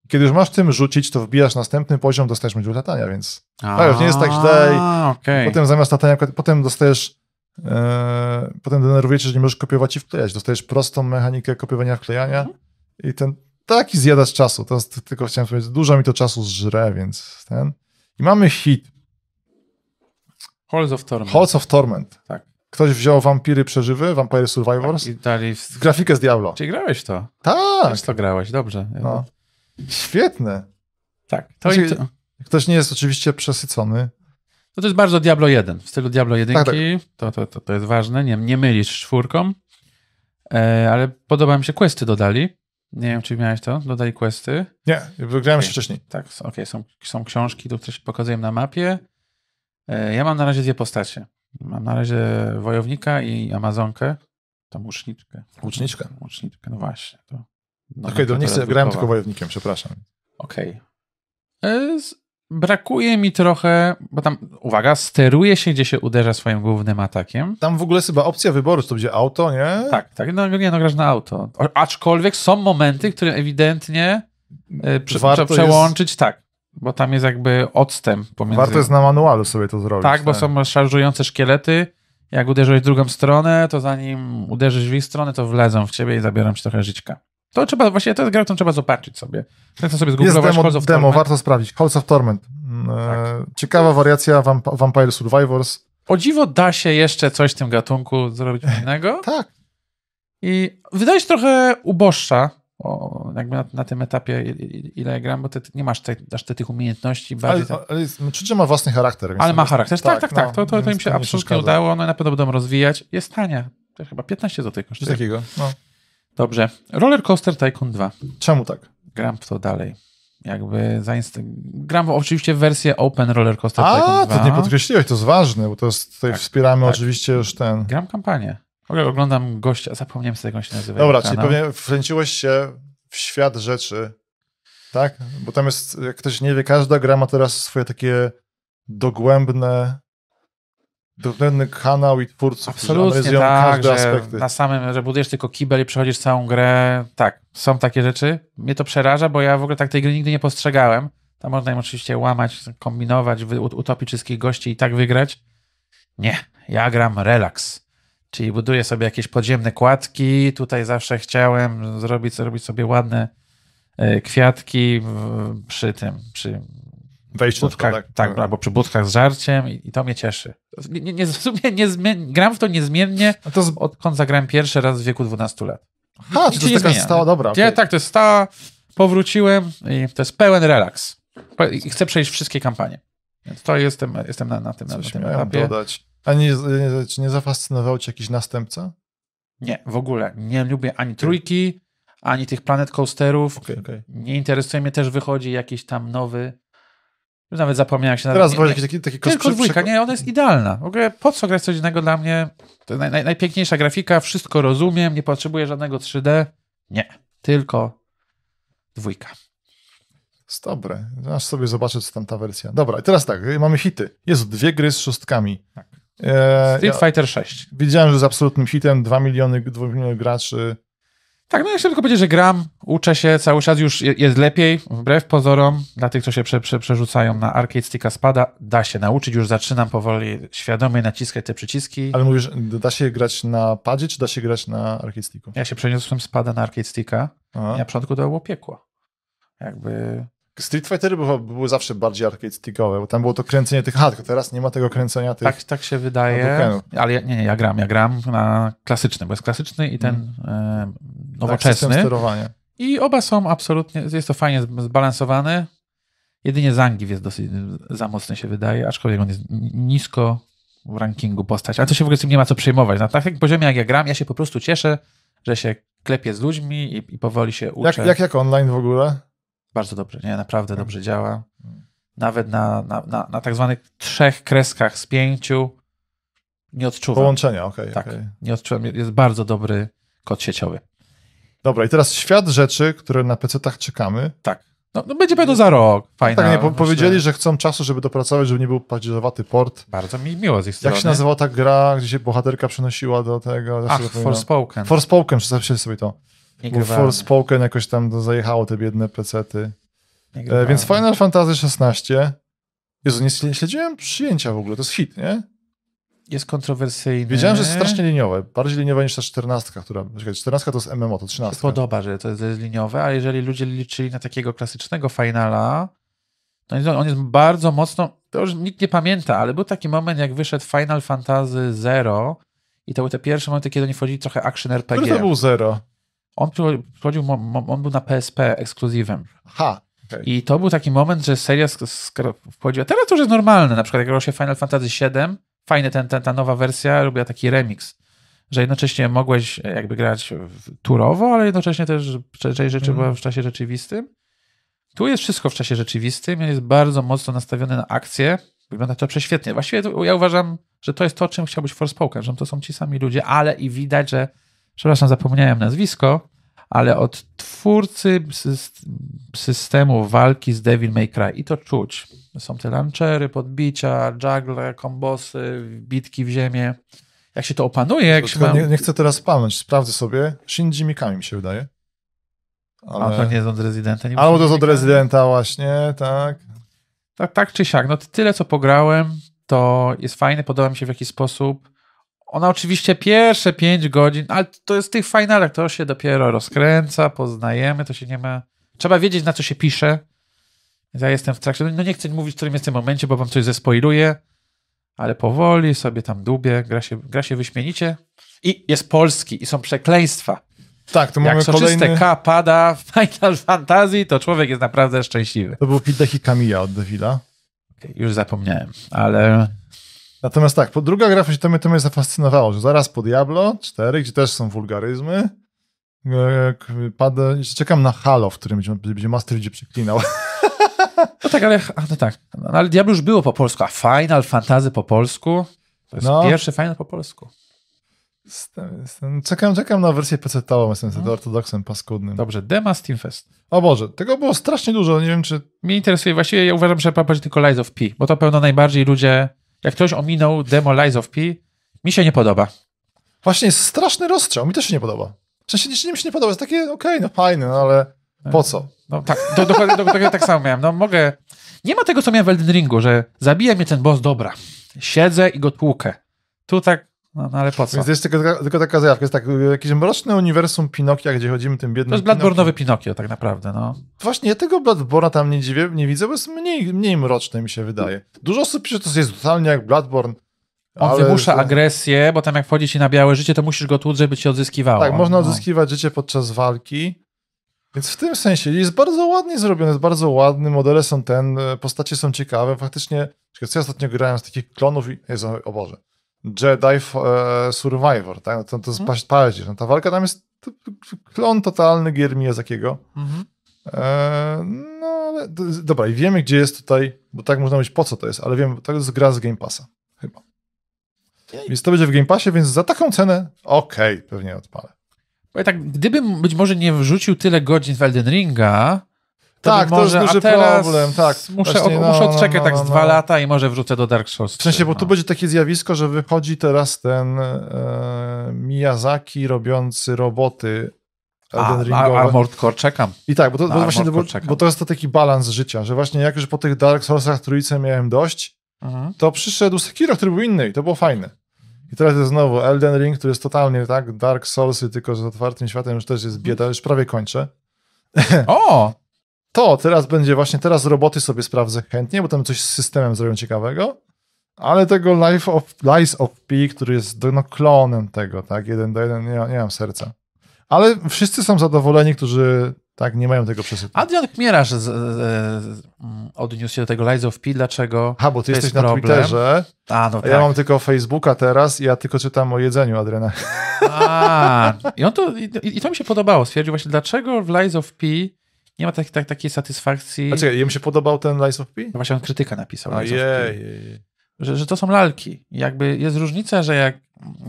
Kiedy już masz tym rzucić, to wbijasz następny poziom, dostajesz możliwość latania, więc A, już nie jest tak źle okej. potem zamiast latania, potem dostajesz, e, potem denerwujesz że nie możesz kopiować i wklejać. Dostajesz prostą mechanikę kopiowania, wklejania Mhm. i ten taki zjadacz czasu. To jest, tylko chciałem powiedzieć, dużo mi to czasu zżre, więc ten. I mamy hit, Halls of Torment. Halls of Torment. Tak. Ktoś wziął Vampiry Przeżywy, Vampire Survivors, I dali... W... grafikę z Diablo. Czyli grałeś to? Tak, Też to grałeś, dobrze. no. Świetne. Tak. To, Znaczy- i to, Ktoś nie jest oczywiście przesycony. to, to jest bardzo Diablo 1. W stylu Diablo 1. Tak, tak. To, to, to, to jest ważne. Nie, nie mylisz czwórką. E, ale podoba mi się questy dodali. Nie wiem, czy miałeś to. Dodali questy. Nie, wygrałem jeszcze wcześniej. Tak, okej, są, są książki, tu, które się pokazują na mapie. E, Ja mam na razie dwie postacie. Mam na razie wojownika i amazonkę. Tam łuczniczkę. Łuczniczkę. Łuczniczkę, no właśnie. To Okej, to nie chcę, grałem tylko wojownikiem, przepraszam. Okej. E, z- Brakuje mi trochę, bo tam, uwaga, steruje się, gdzie się uderza swoim głównym atakiem. Tam w ogóle jest chyba opcja wyboru, czy to będzie auto, nie? Tak, tak, no nie, no grasz na auto. Aczkolwiek są momenty, które ewidentnie e, Warto prze, przełączyć, tak, bo tam jest jakby odstęp pomiędzy... Warto jest na manualu sobie to zrobić. Tak, bo są szarżujące szkielety. Jak uderzyłeś w drugą stronę, to zanim uderzysz w ich stronę, to wlezą w ciebie i zabiorą ci trochę żyćka. To trzeba, właśnie to jest gra, którą trzeba zobaczyć sobie. Tak to sobie Jest zgooglować demo, Halls of demo Torment. warto sprawdzić. Halls of Torment. Mm, e, Ciekawa wariacja Vamp- Vampire Survivors. O dziwo da się jeszcze coś w tym gatunku zrobić innego Tak. i wydaje się trochę uboższa, o, jakby na, na tym etapie ile gram, bo ty, nie masz te, aż te, tych umiejętności Ale, bardziej. tak- ale jest, no, że ma własny charakter. ale ma charakter. Tak, tak, tak. no, to, to, to im się nie absolutnie udało. No i na pewno będą rozwijać. Jest tania. To chyba 15 zł kosztuje. takiego. No. Dobrze. Roller Coaster Tycoon 2. Czemu tak? Gram w to dalej. Jakby zainst- Gram w- oczywiście w wersję Open Roller Coaster A, Tycoon 2. to nie podkreśliłeś, to jest ważne, bo to jest, tutaj Tak, wspieramy tak. oczywiście już ten... Gram kampanię. W ogóle oglądam gościa, zapomniałem sobie jak on się nazywa. Dobra, czyli kanał. pewnie wkręciłeś się w świat rzeczy, tak? Bo tam jest, jak ktoś nie wie, każda gra ma teraz swoje takie dogłębne, dogłębny kanał i twórców, którzy Absolutnie analizują tak, każde aspekty. na samym, że budujesz tylko kibel i przechodzisz całą grę. Tak, są takie rzeczy. Mnie to przeraża, bo ja w ogóle tak tej gry nigdy nie postrzegałem. Tam można im oczywiście łamać, kombinować, utopić wszystkich gości i tak wygrać. Nie, ja gram relaks. Czyli buduję sobie jakieś podziemne kładki. Tutaj zawsze chciałem zrobić, zrobić sobie ładne e, kwiatki przy tym, przy Wejście na budkach, przykład, tak, albo przy budkach z żarciem i, i to mnie cieszy. Nie, nie, nie, niezmien- gram w to niezmiennie, A to z... odkąd zagrałem pierwszy raz w wieku 12 lat. Ha, Nic czy to jest taka zmienia. stała, dobra. Ja, tak, to jest stała, powróciłem i to jest pełen relaks. I chcę przejść wszystkie kampanie. Więc to jestem, jestem na, na tym, na, na tym etapie. dodać. A nie, nie, czy nie zafascynował cię jakiś następca? Nie, w ogóle. Nie lubię ani trójki, ani tych planet coasterów. Okej, okej. Nie interesuje mnie też wychodzi jakiś tam nowy. Nawet zapomniałem się Teraz Nie- jakiś taki, taki Tylko dwójka, nie, ona jest idealna. W ogóle po co grać coś innego dla mnie? To naj, naj, najpiękniejsza grafika, wszystko rozumiem, nie potrzebuję żadnego 3D. Nie, tylko dwójka. Jest dobre. Aż sobie zobaczę, co tam ta wersja. Dobra, i teraz tak, mamy hity. Jest dwie gry z szóstkami. Tak. E, Street ja Fighter 6. widziałem, że z absolutnym hitem 2 miliony, 2 miliony graczy. Tak, no ja chcę tylko powiedzieć, że gram, uczę się, cały czas już je- jest lepiej, wbrew pozorom, dla tych, co się prze, prze, przerzucają na arcade sticka spada, da się nauczyć, już zaczynam powoli świadomie naciskać te przyciski. Ale mówisz, da się grać na padzie, czy da się grać na arcade sticku? Ja się przeniosłem spada na arcade sticka Aha. i na początku to było piekło. Jakby Street Fightery były, były zawsze bardziej arcade stickowe, bo tam było to kręcenie tych, tylko teraz nie ma tego kręcenia tych. Tak, tak się wydaje. Ale ja, nie, nie, ja gram. Ja gram na klasyczny, bo jest klasyczny i ten e, tak, nowoczesny. sterowania. I oba są absolutnie, jest to fajnie zb- zbalansowane. Jedynie Zangief jest dosyć za mocny się wydaje, aczkolwiek on jest nisko, w rankingu postać, ale to się w ogóle z tym nie ma co przejmować. Na takim poziomie, jak ja gram, ja się po prostu cieszę, że się klepię z ludźmi i, i powoli się uczę. Jak, jak, jak online w ogóle? Bardzo dobrze, nie? Naprawdę Hmm. dobrze działa. Nawet na, na, na, na tak zwanych trzech kreskach z pięciu nie odczuwam. Połączenia, okej. Tak, okej. nie odczuwam. Jest bardzo dobry kod sieciowy. Dobra, i teraz świat rzeczy, które na PC-tach czekamy. Tak. No, no będzie pewno za rok. Fajna. tak, nie, po, powiedzieli, że chcą czasu, żeby dopracować, żeby nie był paździerzowaty port. Bardzo mi miło z ich strony. Jak się nazywała ta gra, gdzie się bohaterka przenosiła do tego? Ach. Forspoken. Forspoken, przedstawcie sobie to. Bo. Forspoken jakoś tam do- zajechało te biedne pecety. E, więc Final Fantasy XVI. Jezu, nie śle- śledziłem przyjęcia w ogóle, to jest hit, nie? Jest kontrowersyjny. Wiedziałem, że jest strasznie liniowe. Bardziej liniowe niż ta 14, która... Czekaj, 14 to jest MMO, to Mi się 13. podoba, że to jest liniowe, ale jeżeli ludzie liczyli na takiego klasycznego finala, to on- jest bardzo mocno, to już nikt nie pamięta, ale był taki moment, jak wyszedł Final Fantasy Zero i to były te pierwsze momenty, kiedy oni wchodzili trochę action Który RPG. to był Zero? On, przycho- przychodził, on był na PSP ekskluzywem. Ha! I to był taki moment, że seria wchodziła. Teraz to już jest normalne. Na przykład, jak grało się Final Fantasy VII, fajny ten, ten, ta nowa wersja robiła taki remix, że jednocześnie mogłeś e, jakby grać turowo, ale jednocześnie też część rzeczy Mhm. była w czasie rzeczywistym. Tu jest wszystko w czasie rzeczywistym, jest bardzo mocno nastawiony na akcję. Wygląda to prześwietnie. Właściwie to, ja uważam, że to jest to, czym chciał być Forspoken, że to są ci sami ludzie, ale i widać, że przepraszam, zapomniałem nazwisko, ale od twórcy syst- systemu walki z Devil May Cry i to czuć. Są te lancery, podbicia, juggle, kombosy, bitki w ziemię. Jak się to opanuje, jak się nie, nie chcę teraz pamięć, sprawdzę sobie. Shinji Mikami mi się wydaje. A Ale... to nie jest od Residenta. Nie Albo to jest od Residenta właśnie, tak. Tak, tak czy siak. No tyle, co pograłem, to jest fajne, podoba mi się w jakiś sposób. Ona oczywiście pierwsze 5 godzin, ale to jest w tych finalach, to się dopiero rozkręca, poznajemy, to się nie ma... Trzeba wiedzieć, na co się pisze. Ja jestem w trakcie, no nie chcę mówić, w którym jest tym momencie, bo wam coś zespoiluję, ale powoli sobie tam dubię, gra się, gra się wyśmienicie. I jest polski, i są przekleństwa. Tak, to Jak mamy soczyste kolejny... K pada w (laughs) Final Fantasy, to człowiek jest naprawdę szczęśliwy. To był Hideki Kamiya od Devila. Okej, już zapomniałem, ale Natomiast tak, po druga gra, to mnie, to mnie zafascynowało, że zaraz po Diablo 4, gdzie też są wulgaryzmy, e, pada, czekam na Halo, w którym będzie, będzie Master będzie przeklinał. (laughs) No tak, ale, no tak. No, ale Diablo już było po polsku, a Final Fantasy po polsku to jest No. pierwszy Final po polsku. Jestem- jestem- Czekam, czekam na wersję PC-tową, jestem No. ortodoksem paskudnym. Dobrze, Dema Steam Fest. O Boże, tego było strasznie dużo, nie wiem czy... Mnie interesuje, właściwie ja uważam, że popatrz tylko Lies of P, bo to pewno najbardziej ludzie, jak ktoś ominął demo Lies of P, mi się nie podoba. Właśnie jest straszny rozstrzał, mi też się nie podoba. W sensie nic mi się nie podoba, jest takie okej, no fajne, no ale po co? No tak, do, dokładnie, do, dokładnie tak samo miałem. No mogę, nie ma tego, co miałem w Elden Ringu, że zabija mnie ten boss, dobra, siedzę i go tłukę. Tu tak, no, no ale po co? Więc jest tylko, taka- tylko taka zajawka, jest tak, jakieś mroczne uniwersum Pinokia, gdzie chodzimy tym biednym To jest Bloodborne'owy Pinokio tak naprawdę, no. Właśnie ja tego Bloodborne'a tam nie, dziwię, nie widzę, bo jest mniej, mniej mroczny mi się wydaje. Dużo osób pisze, że to jest totalnie jak Bloodborne. On ale- wymusza agresję, bo tam jak wchodzi ci na białe życie, to musisz go tłuc, żeby ci odzyskiwało. Tak, można No. odzyskiwać życie podczas walki. Więc w tym sensie jest bardzo ładnie zrobione, jest bardzo ładny, modele są ten, e, postacie są ciekawe. Faktycznie, co ja ostatnio grałem z takich klonów i, Jezu, o Boże, Jedi e, Survivor, tak? No to, to jest Mhm. paździerz. No, ta walka tam jest klon totalny gier Miyazakiego. Mhm. E, no, ale, dobra, i wiemy, gdzie jest tutaj, bo tak można mówić, po co to jest, ale wiem, to jest gra z Game Passa, chyba. Więc to będzie w Game Passie, więc za taką cenę, okej, pewnie odpalę. Bo ja tak, gdybym być może nie wrzucił tyle godzin w Elden Ringa, to Tak, bym to jest może, duży a teraz problem, tak. Muszę, Właśnie, no, muszę no, odczekać no, tak no, z no. dwa lata i może wrócę do Dark Souls. W sensie, bo no. tu będzie takie zjawisko, że wychodzi teraz ten e, Miyazaki robiący roboty Elden a, Ringowe. Armored Core czekam. I tak, bo to, bo właśnie, bo, bo to jest to taki balans życia, że właśnie jak już po tych Dark Soulsach trójce miałem dość, Mhm. to przyszedł Sekiro, który był inny i to było fajne. I teraz jest znowu Elden Ring, który jest totalnie tak, Dark Soulsy, tylko z otwartym światem już też jest bieda, już prawie kończę. O! (laughs) To teraz będzie właśnie, teraz roboty sobie sprawdzę chętnie, bo tam coś z systemem zrobią ciekawego, ale tego Life of, Lies of P, który jest no, klonem tego, tak, jeden do jeden, nie, nie mam serca. Ale wszyscy są zadowoleni, którzy Tak, nie mają tego przesytu. Adrian Chmierarz z, z, z, odniósł się do tego Lies of P. Dlaczego? Aha, bo ty jesteś jest na problem. Twitterze, A, no tak. ja mam tylko Facebooka teraz i ja tylko czytam o jedzeniu Adriana. A, i, on to, i, I to mi się podobało. Stwierdził właśnie, dlaczego w Lies of P nie ma tak, tak, takiej satysfakcji. A czekaj, jemu się podobał ten Lies of P? No Właśnie on krytyka napisał. Ojej. że, że to są lalki. Jakby jest różnica, że jak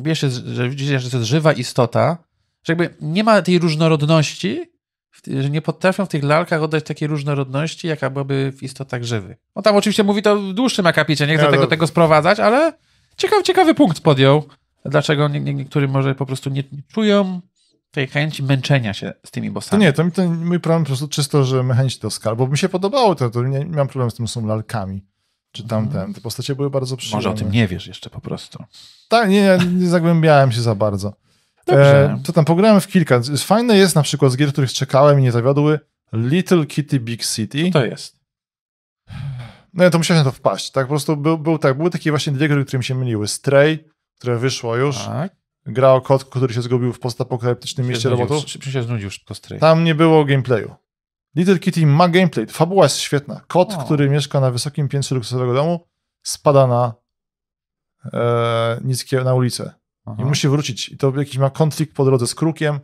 wiesz, że widzisz, że to jest żywa istota, że jakby nie ma tej różnorodności, że nie potrafią w tych lalkach oddać takiej różnorodności, jaka byłaby w istotach żywych. On tam oczywiście mówi to w dłuższym akapicie, nie chcę Ja tego, to- tego sprowadzać, ale ciekawy, ciekawy punkt podjął. Dlaczego nie, nie, niektórzy może po prostu nie, nie czują tej chęci męczenia się z tymi To bossami. nie, to mi ten mój problem po prostu czysto, że mechanicznie to skal, bo mi się podobało to, to nie, nie mam problemu z tym, są lalkami. Czy tamten. Te postacie były bardzo przyjemne. Mhm. Może o tym nie wiesz jeszcze po prostu. Tak, nie, nie, nie zagłębiałem się za bardzo. Dobrze. E, to tam pograłem w kilka. Fajne jest na przykład z gier, których czekałem i nie zawiodły, Little Kitty Big City. To jest. No to musiałem na to wpaść. Tak, po prostu był, był tak, były takie właśnie dwie gry, które mi się myliły. Stray, które wyszło już. Tak. Gra o kotku, który się zgubił w postapokaliptycznym mieście robotów. Czy się znudził szybko stray. Tam nie było gameplayu. Little Kitty ma gameplay. Fabuła jest świetna. Kot, O. który mieszka na wysokim piętrze luksusowego domu, spada na e, niskie, na ulicę. Aha. I musi wrócić. I to jakiś ma konflikt po drodze z krukiem.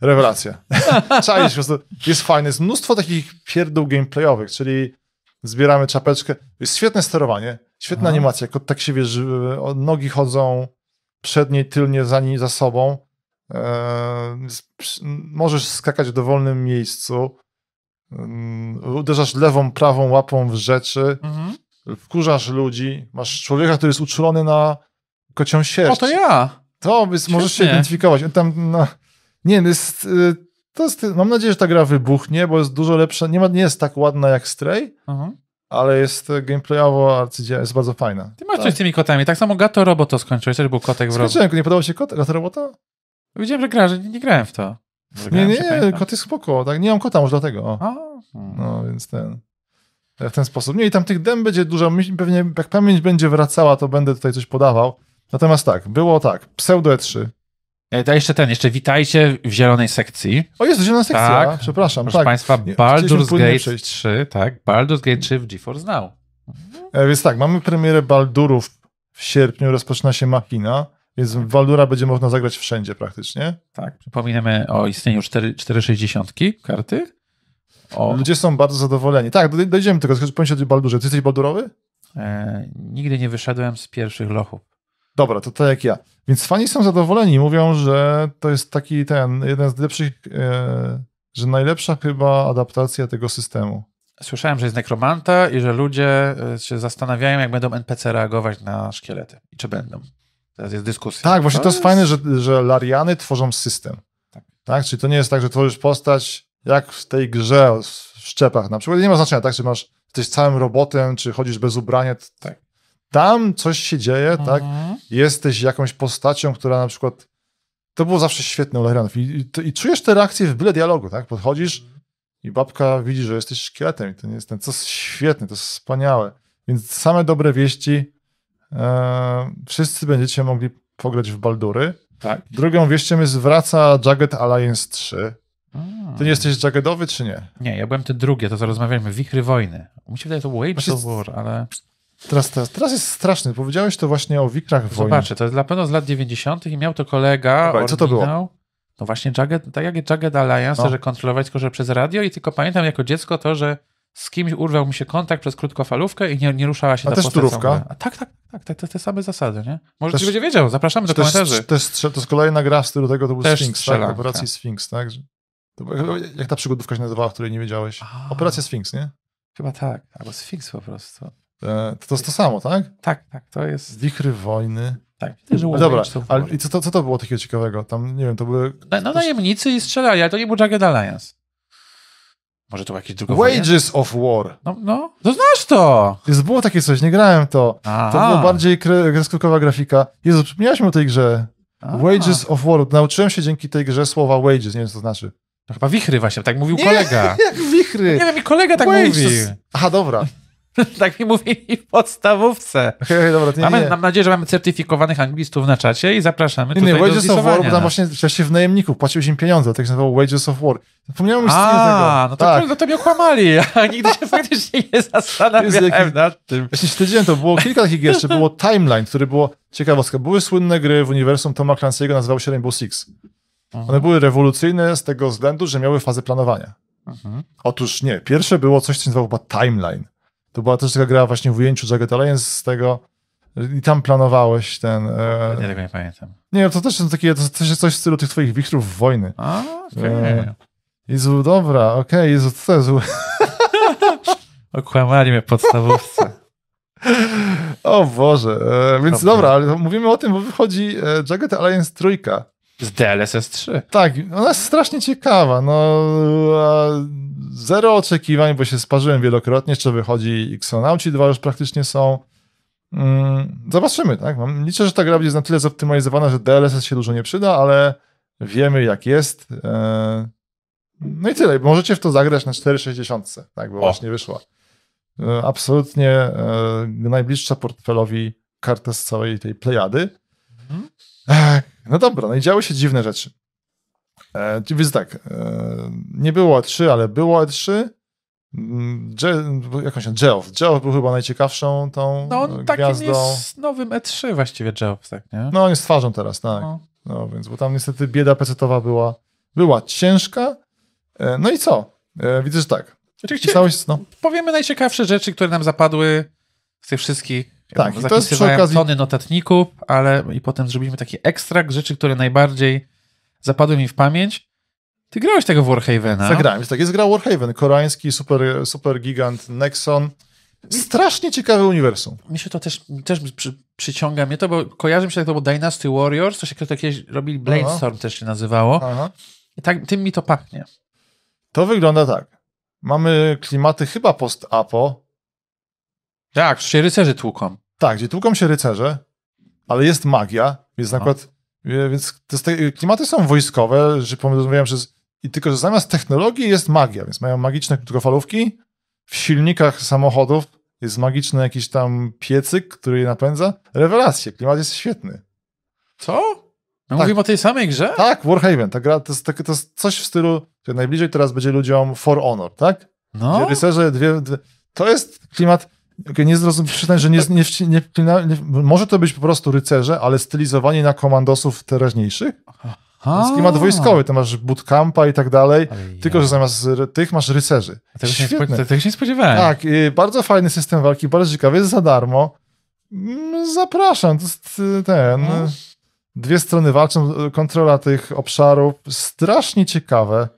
Rewelacja. (laughs) Czaisz, po prostu jest fajne. Jest mnóstwo takich pierdół gameplayowych, czyli zbieramy czapeczkę. Jest świetne sterowanie, świetna Aha. animacja. Kot tak się wiesz, od nogi chodzą przednie, tylnie, za, ni- za sobą. Przy- możesz skakać w dowolnym miejscu. Mm, Uderzasz lewą, prawą łapą w rzeczy. Mhm. Wkurzasz ludzi. Masz człowieka, który jest uczulony na kocią sierść. O, to ja! To możesz się identyfikować. Tam, no, nie, jest, y, to jest, mam nadzieję, że ta gra wybuchnie, bo jest dużo lepsza. Nie, ma, nie jest tak ładna jak Stray, Mhm. Ale jest gameplayowo arcydzieła, jest bardzo fajna. Ty masz coś z tymi kotami. Tak samo Gato Roboto skończyłeś, też był kotek w. Skończyłem, nie podobał się kot, kot robota? Widziałem, że grasz, nie, nie grałem w to. Nie, grałem, nie, kot jest spoko, tak, nie mam kota może dlatego. A, hmm. No, więc ten, w ten sposób. Nie, i tam tych dem będzie dużo, pewnie jak pamięć będzie wracała, to będę tutaj coś podawał. Natomiast tak, było tak, Pseudo E3. E, To jeszcze ten, jeszcze witajcie w zielonej sekcji. O, jest zielona sekcja, Tak. przepraszam, Proszę tak. Państwa, Baldur's Gate przejść. 3, tak, Baldur's Gate 3 w GeForce Now. E, Więc tak, mamy premierę Baldurów w sierpniu, rozpoczyna się Machina, więc Baldura będzie można zagrać wszędzie praktycznie. Tak, przypominamy o istnieniu 4, 460 karty. O, Ludzie są bardzo zadowoleni. Tak, doj- dojdziemy do tego, ci o Baldurze. Ty jesteś Baldurowy? e, nigdy nie wyszedłem z pierwszych lochów. Dobra, to tak jak ja. Więc fani są zadowoleni, mówią, że to jest taki ten, jeden z lepszych, e, że najlepsza chyba adaptacja tego systemu. Słyszałem, że jest nekromanta i że ludzie e, się zastanawiają, jak będą NPC reagować na szkielety. I czy będą. Teraz jest dyskusja. Tak, właśnie to jest fajne, że, że Lariany tworzą system. Tak. Tak. Czyli to nie jest tak, że tworzysz postać jak w tej grze w szczepach na przykład. Nie ma znaczenia, tak? Czy masz, jesteś całym robotem, czy chodzisz bez ubrania. Tak. Tam coś się dzieje, tak? Mhm. Jesteś jakąś postacią, która na przykład. To było zawsze świetne u Larianów. I, i, I czujesz te reakcje w byle dialogu, tak? Podchodzisz i babka widzi, że jesteś szkieletem. I to nie jest ten. To jest świetne, to jest wspaniałe. Więc same dobre wieści. E, wszyscy będziecie mogli pograć w Baldury. Tak. Drugą wieścią jest wraca Jagged Alliance 3. Mm. Ty nie jesteś Jaggedowy, czy nie? Nie, ja byłem ten drugi, to co rozmawialiśmy, Wichry Wojny. Mi się wydaje, to Wage Właśnie of War, ale Teraz, teraz, teraz jest straszny. Powiedziałeś to właśnie o wikrach wojny. zobaczę, to jest na pewno z lat 90. i miał to kolega, Dobra, co to było? No właśnie Jagged, tak jak Jagged Alliance, No. że kontrolować tylko że przez radio i tylko pamiętam jako dziecko to, że z kimś urwał mi się kontakt przez krótkofalówkę i nie, nie ruszała się A ta też turówka? A tak, tak, tak, te, te, te same zasady, nie? Może Też- będzie wiedział, zapraszamy do To jest, komentarzy. to, jest, to jest kolejna gra w stylu tego, to był Też Sphinx, tak? strzelanka. Operacji Sphinx, tak? To, było- jak ta przygodówka się nazywała, w której nie wiedziałeś? A, Operacja Sphinx, nie? Chyba tak, albo Sphinx po prostu. E, to, to jest to samo, tak? Tak, tak, to jest... Wichry wojny. Tak, No Wage dobra, ale i co, to, co to było takiego ciekawego? Tam, nie wiem, to były... No, no najemnicy i strzelali, ale to nie był Jagged Alliance. Może to jakiś drugowojenny? Wages of War. No, no, to znasz to! Jest, było takie coś, nie grałem to. Aha. To było bardziej kre- kreskówkowa grafika. Jezu, przypomniałeś mi o tej grze. A. Wages of War. Nauczyłem się dzięki tej grze słowa wages, nie wiem co to znaczy. To chyba wichry właśnie, tak mówił Nie. kolega. (laughs) Jak wichry. Nie wiem, mi kolega tak Wages. mówi. Aha, dobra. (laughs) tak mi mówili w podstawówce. Okay, dobra, nie, Mamy, nie. mam nadzieję, że mamy certyfikowanych anglistów na czacie i zapraszamy Nie, nie, tutaj do Wages of War, bo tam właśnie wcześniej w najemników płacił się im pieniądze, tak się nazywało Wages of War. Zapomniałem już A, tego. no to, tak. no to mnie okłamali. (laughs) Ja nigdy się faktycznie nie zastanawiałem nad tym. Właśnie śledziłem to, było kilka takich gier, jeszcze (laughs) było Timeline, który było, ciekawostka, były słynne gry w uniwersum Toma Clancy'ego, nazywały się Rainbow Six. One były rewolucyjne z tego względu, że miały fazę planowania. Mhm. Otóż nie, pierwsze było coś, co nazywało chyba Timeline. To była też taka gra właśnie w ujęciu Jagged Alliance z tego i tam planowałeś ten... E, Nie, tego nie pamiętam. nie, to też są takie, to też jest coś w stylu tych twoich wichrów wojny. A, okej. E, Jezu, dobra, okej, Jezu, co to jest? (laughs) Okłamali mnie podstawówce. (laughs) O Boże, e, więc Dobrze. dobra, ale mówimy o tym, bo wychodzi e, Jagged Alliance trójka. Z DLSS 3. Tak, ona jest strasznie ciekawa, no zero oczekiwań, bo się sparzyłem wielokrotnie, jeszcze wychodzi Xonauci 2 już praktycznie są. Mm, zobaczymy, tak? Liczę, że ta gra będzie na tyle zoptymalizowana, że DLSS się dużo nie przyda, ale wiemy jak jest. E, no i tyle, możecie w to zagrać na 460, tak, bo O. właśnie wyszła. E, absolutnie e, najbliższa portfelowi karta z całej tej plejady. Mhm. No dobra, no i działy się dziwne rzeczy. E, więc tak, e, nie było E3, ale było E3. Mm, Je, jak on się Geoff. Geoff był chyba najciekawszą tą No on takim gwiazdą. jest nowym E3 właściwie Jobs, tak, nie? No on jest twarzą teraz, tak. No. No więc, bo tam niestety bieda pecetowa była, była ciężka. E, no i co? E, widzę, że tak. Oczywiście Pisałeś, no, powiemy najciekawsze rzeczy, które nam zapadły z tych wszystkich. Tak, i to jest przy okazji- tony notatników, ale i potem zrobimy taki ekstrakt rzeczy, które najbardziej zapadły mi w pamięć. Ty grałeś tego Warhavena. zagrałem. Tak, jest gra Warhaven, koreański super, super gigant Nexon. Strasznie ciekawe uniwersum. Mi się to też, też przy, przyciąga mnie to, bo kojarzy mi się, że to było Dynasty Warriors, to się kiedyś robili, Bladestorm też się nazywało. Aha. I tak, tym mi to pachnie. To wygląda tak. Mamy klimaty chyba post-apo. Tak, się rycerzy tłuką. Tak, gdzie tłuką się rycerze, ale jest magia, więc na No. przykład, e, więc te, klimaty są wojskowe, że pomyślałem, że z, i tylko, że zamiast technologii jest magia, więc mają magiczne krótkofalówki, w silnikach samochodów jest magiczny jakiś tam piecyk, który je napędza. Rewelacje, klimat jest świetny. Co? My Tak. mówimy o tej samej grze? Tak, Warhaven, ta gra to jest, to jest coś w stylu, że najbliżej teraz będzie ludziom For Honor, tak? No. Gdzie rycerze, dwie, dwie, to jest klimat, okay, nie zrozum, przyznać, że nie, nie, nie, nie, może to być po prostu rycerze, ale stylizowani na komandosów teraźniejszych. Jest klimat wojskowy, to masz bootcampa i tak dalej, tylko że zamiast tych masz rycerzy. Tego się, nie tego się nie spodziewałem. Tak, y, bardzo fajny system walki, bardzo ciekawy, jest za darmo. Mm, Zapraszam, to jest y, ten... No. Dwie strony walczą, y, kontrola tych obszarów, strasznie ciekawe.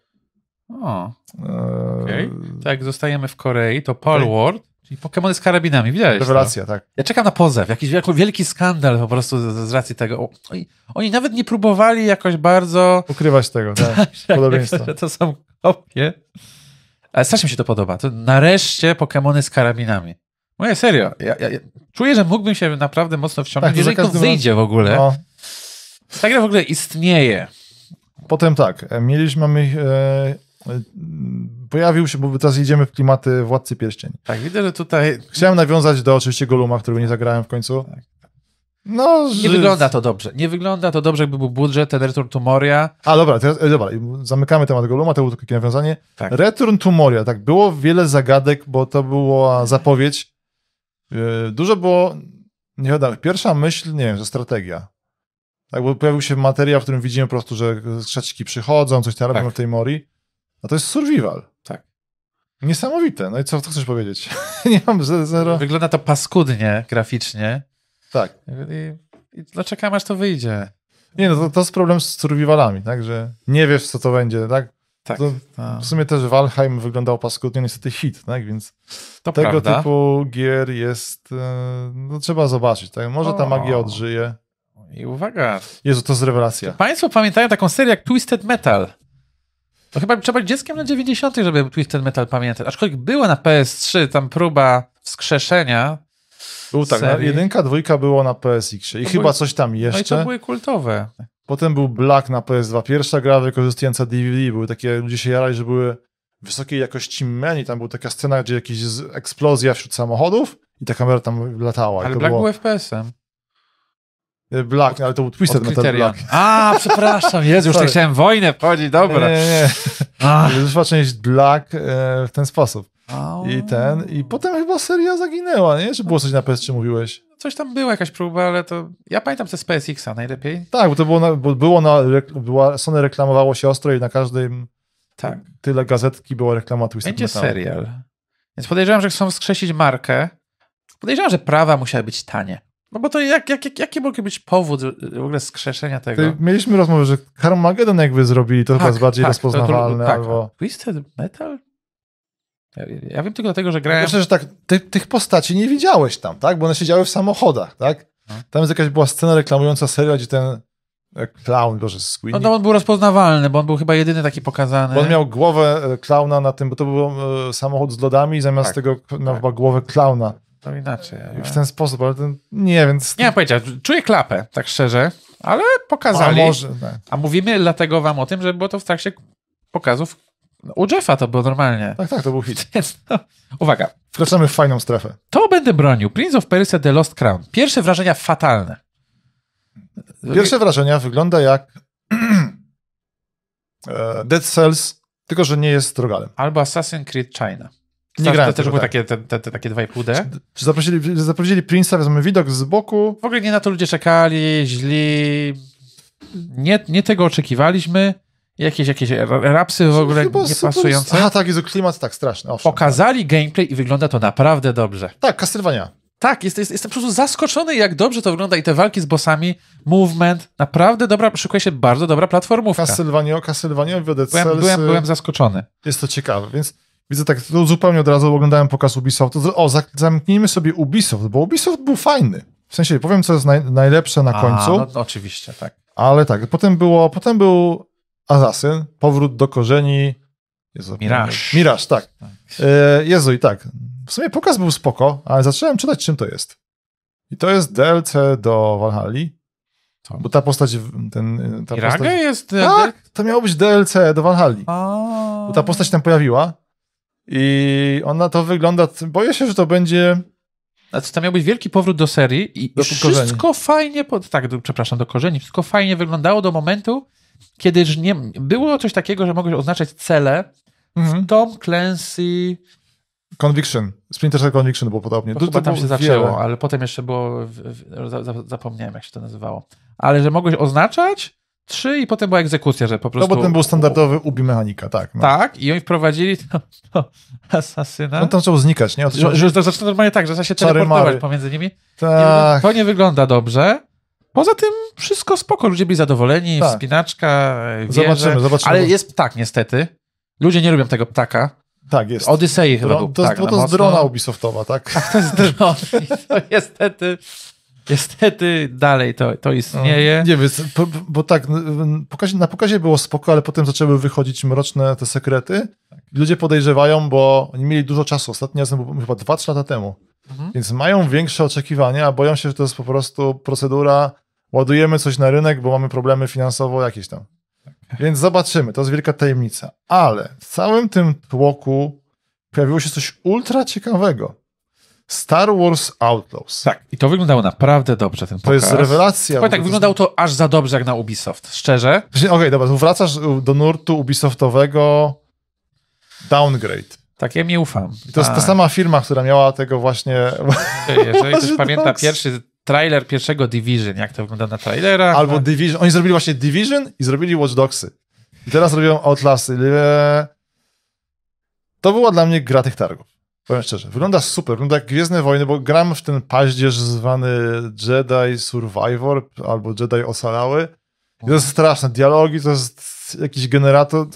O, E, okej. Tak, zostajemy w Korei, to. Ward, czyli Pokémony z karabinami, widać. Rewelacja, tak. Ja czekam na pozew, jakiś wielki, skandal po prostu z, z racji tego. Oni, oni nawet nie próbowali jakoś bardzo Ukrywać tego, tak. (laughs) Podobieństwa. że to są kopie. Ale strasznie mi się to podoba. To nareszcie Pokémony z karabinami. Moje serio. Ja, ja, ja czuję, że mógłbym się naprawdę mocno wciągnąć, Tak, to jeżeli to wyjdzie w ogóle. No. Ta gra w ogóle istnieje. Potem tak, e, mieliśmy, mamy, e, pojawił się, bo teraz jedziemy w klimaty Władcy Pierścieni. Tak, widzę, że tutaj Chciałem nawiązać do oczywiście Goluma, którego nie zagrałem w końcu. No, nie że... wygląda to dobrze. Nie wygląda to dobrze, jakby był budżet, ten Return to Moria. A dobra, teraz, e, dobra, zamykamy temat Goluma, to było takie nawiązanie. Tak. Return to Moria, tak, było wiele zagadek, bo to była zapowiedź. E, Dużo było, nie wiadomo, pierwsza myśl, nie wiem, że strategia. Tak, bo pojawił się materiał, w którym widzimy po prostu, że strzeciki przychodzą, coś tam Tak. robią w tej Mori. A to jest survival. Niesamowite. No i co, co chcesz powiedzieć? (laughs) nie mam ze- zero. Wygląda to paskudnie graficznie. Tak. I, i no czekam, aż to wyjdzie. Nie, no to, to jest problem z survivalami, tak, że nie wiesz, co to będzie, tak? Tak, To w sumie też Valheim wyglądał paskudnie, niestety hit, tak, więc to tego prawda. typu gier jest, e, no trzeba zobaczyć, tak, może ta O. magia odżyje. I uwaga, Jezu, to jest rewelacja. Państwo pamiętają taką serię jak Twisted Metal. To chyba trzeba być dzieckiem na 90., żeby Twisted Metal pamiętać. Aczkolwiek była na PS3 tam próba wskrzeszenia. Był tak, serii. jedynka, dwójka było na PSX-ie i To chyba były- coś tam No i to jeszcze. były kultowe. Potem był Black na PS2, pierwsza gra wykorzystująca DVD, były takie, ludzie się jarali, że były wysokiej jakości menu. Tam była taka scena, gdzie jakaś eksplozja wśród samochodów i ta kamera tam latała. Ale Black było był FPS-em. Black, ale to był Twisted Metal. Black. A, przepraszam, Jezu, już nie chciałem wojnę wchodzić, dobra. Nie, nie, nie. (laughs) Wyszła część Black e, w ten sposób. Au. I ten, i potem chyba seria zaginęła, nie? Czy było coś na PS3 mówiłeś? Coś tam była jakaś próba, ale to... Ja pamiętam te z PSX-a najlepiej. Tak, bo to było na, bo było na, była, Sony reklamowało się ostro i na każdym Tak. tyle gazetki była reklama Twisted Będzie Metal. serial. Więc podejrzewam, że chcą wskrzesić markę. Podejrzewam, że prawa musiały być tanie. No bo to jak, jak, jak, jaki mógł być powód w ogóle skrzeszenia tego? Ty, mieliśmy rozmowę, że Carmageddon jakby zrobili, to chyba jest bardziej to- rozpoznawalne. tak. albo... Twisted Metal? Ja, ja wiem tylko dlatego, że grałem... Myślę, że tak, ty, tych postaci nie widziałeś tam, tak? Bo one siedziały w samochodach, tak? No. Tam jest jakaś była scena reklamująca serial, gdzie ten e, clown, boże, No, Sweeney, no on był rozpoznawalny, bo on był chyba jedyny taki pokazany. bo on miał głowę e, klauna na tym, bo to był e, samochód z lodami zamiast Tak. tego miał Tak. chyba głowę klauna. To inaczej. I w ten sposób, ale ten, nie, więc... Nie mam pojęcia, czuję klapę, tak szczerze, ale a pokazali. może, tak. A mówimy dlatego wam o tym, że było to w trakcie pokazów. U Jeffa to było normalnie. tak, tak, to był hit. (laughs) No, uwaga, Wkraczamy w fajną strefę. to będę bronił. Prince of Persia The Lost Crown. Pierwsze wrażenia fatalne. Pierwsze wrażenia wygląda jak (clears throat) e, Dead Cells, tylko że nie jest rogalem. Albo Assassin's Creed China. Nie grałem też były tak. takie, te, te, te, takie 2,5D. Czy zaprosili, zaprosili Prince'a, wezmę widok z boku, W ogóle nie na to ludzie czekali, źli. Nie, nie tego oczekiwaliśmy. Jakieś, jakieś ra- rapsy w ogóle Chyba nie super- pasujące. Aha, tak, jest klimat tak straszny. Owszem. Pokazali gameplay i wygląda to naprawdę dobrze. Tak, Castlevania. Tak, jest, jest, jestem po prostu zaskoczony, jak dobrze to wygląda i te walki z bossami, movement, naprawdę dobra, szykuje się bardzo dobra platformówka. Castlevania, Castlevania, Dead Byłem, byłem, byłem zaskoczony. Jest to ciekawe, więc widzę tak, to zupełnie od razu oglądałem pokaz Ubisoftu. O, zamknijmy sobie Ubisoft, bo Ubisoft był fajny. W sensie, powiem, co jest naj, najlepsze na końcu, A, no, no, oczywiście, tak. ale tak, potem było, potem był Assassin, powrót do korzeni. Jezu, Mirage. Mirage, tak. Tak. E, Jezu, i tak. W sumie pokaz był spoko, ale zacząłem czytać, czym to jest. I to jest DLC do Valhalla, bo ta postać, ten, ta Iraga postać... jest... Tak, to miało być DLC do Valhalla. Bo ta postać tam pojawiła i ona to wygląda, boję się, że to będzie Znaczy, to miał być wielki powrót do serii i Do wszystko fajnie, po, tak, do, przepraszam, do korzeni, wszystko fajnie wyglądało do momentu, kiedy już nie, było coś takiego, że mogłeś oznaczać cele. Tom Clancy, Conviction. Splinter Cell Conviction było podobnie. to chyba tam się wiele. zaczęło, ale potem jeszcze było, w, w, za, za, zapomniałem jak się to nazywało. Ale że mogłeś oznaczać trzy i potem była egzekucja, że po No prostu... bo ten był standardowy ubi mechanika, tak. No. Tak, i oni wprowadzili to, to asasyna. On tam zaczął znikać, nie? To Że, że to zaczyna normalnie tak, że zaczyna się Czary teleportować mary. pomiędzy nimi. Tak. To nie wygląda dobrze. Poza tym wszystko spoko, ludzie byli zadowoleni, Tak. wspinaczka, wieże, Zobaczymy, zobaczymy. Ale jest ptak niestety. Ludzie nie lubią tego ptaka. Tak, jest. Odysei chyba Dro- był to, ptak bo na to jest drona Ubisoftowa, tak? (laughs) To jest dron. I to niestety, niestety dalej to, to istnieje. Nie wiem, bo, bo tak, pokazie, na pokazie było spoko, ale potem zaczęły wychodzić mroczne te sekrety. Ludzie podejrzewają, bo oni mieli dużo czasu. Ostatni raz był chyba 2-3 lata temu. Mhm. Więc mają większe oczekiwania, a boją się, że to jest po prostu procedura, ładujemy coś na rynek, bo mamy problemy finansowo jakieś tam. Więc zobaczymy, to jest wielka tajemnica. Ale w całym tym tłoku pojawiło się coś ultra ciekawego. Star Wars Outlaws. Tak, i to wyglądało naprawdę dobrze ten To pokaz. jest rewelacja. Powiem tak, to wyglądało to aż za dobrze jak na Ubisoft, szczerze. Okej, okay, dobra, to wracasz do nurtu Ubisoftowego downgrade. Tak, ja mi ufam. I to jest ta Tak. sama firma, która miała tego właśnie... Jeżeli ktoś (laughs) pamięta Dogs. pierwszy trailer pierwszego Division, jak to wygląda na trailerach. Albo no, Division. Oni zrobili właśnie Division i zrobili Watch Dogsy. I teraz robią Outlasty. To była dla mnie gra tych targów. Powiem szczerze. Wygląda super. Wygląda jak Gwiezdne Wojny, bo gram w ten paździerz zwany Jedi Survivor albo Jedi Osalały. I to jest straszne. Dialogi to jest jakiś generator.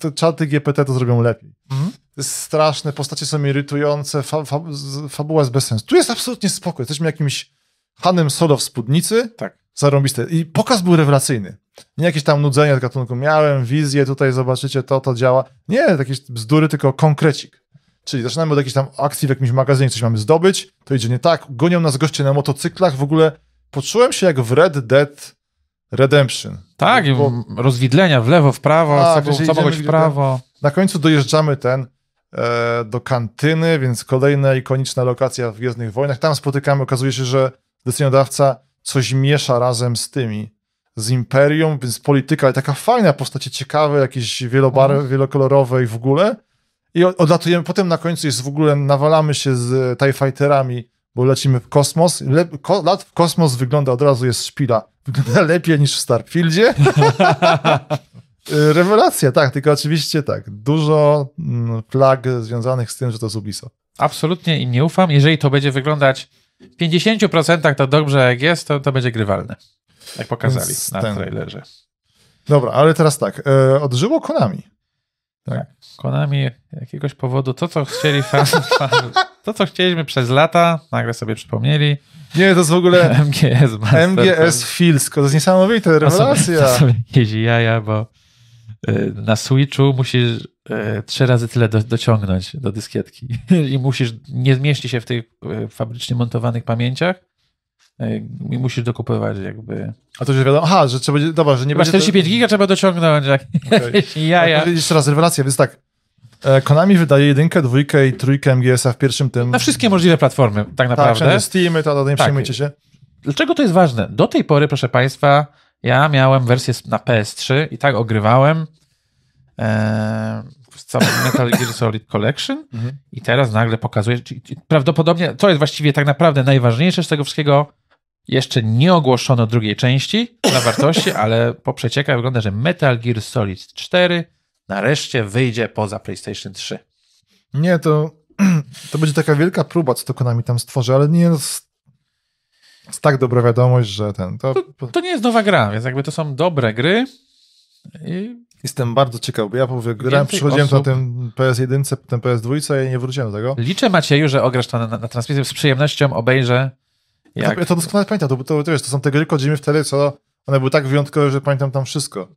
Te czaty GPT to zrobią lepiej. Mhm. To jest straszne, postacie są irytujące, fa, fa, fabuła jest bez sensu. Tu jest absolutnie spokój. Jesteśmy jakimś Hanem Solo w spódnicy. Tak. Zarąbiste. I pokaz był rewelacyjny. Nie jakieś tam nudzenie z gatunku. Miałem wizję, tutaj zobaczycie, to, to działa. Nie, jakieś bzdury, tylko konkrecik. Czyli zaczynamy od jakiejś tam akcji w jakimś magazynie, coś mamy zdobyć, to idzie nie tak, gonią nas goście na motocyklach, w ogóle poczułem się jak w Red Dead Redemption. Tak, Bo- rozwidlenia w lewo, w prawo, Tak, w prawo. Na końcu dojeżdżamy ten e, do kantyny, więc kolejna ikoniczna lokacja w Gwiezdnych Wojnach. Tam spotykamy, okazuje się, że decydentodawca coś miesza razem z tymi, z Imperium, więc polityka, ale taka fajna postacie, ciekawe, jakieś wielobarw, Mhm. wielokolorowe i w ogóle. I odlatujemy, potem na końcu jest w ogóle, nawalamy się z TIE Fighterami, bo lecimy w kosmos. Le, ko, lat w kosmos wygląda, od razu jest szpila. (laughs) Wygląda lepiej niż w Starfieldzie. Y, (laughs) Rewelacja, tak, tylko oczywiście tak, dużo mm, flag związanych z tym, że to jest Ubisoft. Absolutnie i nie ufam. Jeżeli to będzie wyglądać w 50% to dobrze jak jest, to, to będzie grywalne. Jak pokazali Więc na ten- trailerze. Dobra, ale teraz tak, e, odżyło Konami. Tak. Konami jakiegoś powodu to, co chcieli fan, (laughs) fan, to, co chcieliśmy przez lata, nagle sobie przypomnieli. Nie, to jest w ogóle (laughs) MGS Master MGS Filsko, to jest niesamowite, To sobie, rewelacja. to sobie jaja, bo y, na Switchu musisz y, trzy razy tyle do, dociągnąć do dyskietki (laughs) i musisz, nie zmieści się w tych y, fabrycznie montowanych pamięciach i musisz dokupywać jakby... A to już wiadomo, aha, że trzeba będzie, dobra, że nie Chyba będzie... to- 45 giga trzeba dociągnąć, jak (laughs) jakieś jaja. Jeszcze raz, rewelacja, więc tak, e, Konami wydaje jedynkę, dwójkę i trójkę MGS-a w pierwszym tym... Na wszystkie możliwe platformy, tak Tak, naprawdę. wszędzie Steamy, to, to nie Tak. przejmujcie się. Dlaczego to jest ważne? Do tej pory, proszę Państwa, ja miałem wersję na PS3 i tak ogrywałem e, cały (laughs) Metal Gear Solid Collection Mhm. i teraz nagle pokazuje, prawdopodobnie, to jest właściwie tak naprawdę najważniejsze z tego wszystkiego, jeszcze nie ogłoszono drugiej części na wartości, ale po przeciekach wygląda, że Metal Gear Solid 4 nareszcie wyjdzie poza PlayStation 3. Nie, to, (clears throat) to będzie taka wielka próba, co to Konami tam stworzy, ale nie jest, jest tak dobra wiadomość, że ten, to, To nie jest nowa gra, więc jakby to są dobre gry i jestem bardzo ciekaw, bo ja powiem, grałem, przychodziłem osób- na tym PS1, potem PS2 i nie wróciłem do tego. Liczę, Macieju, że ograsz to na, na, na transmisję. Z przyjemnością obejrzę. Jak... Ja to doskonale pamiętam, to, to, to, wiesz, to są te gry Kojimy wtedy, co one były tak wyjątkowe, że pamiętam tam wszystko.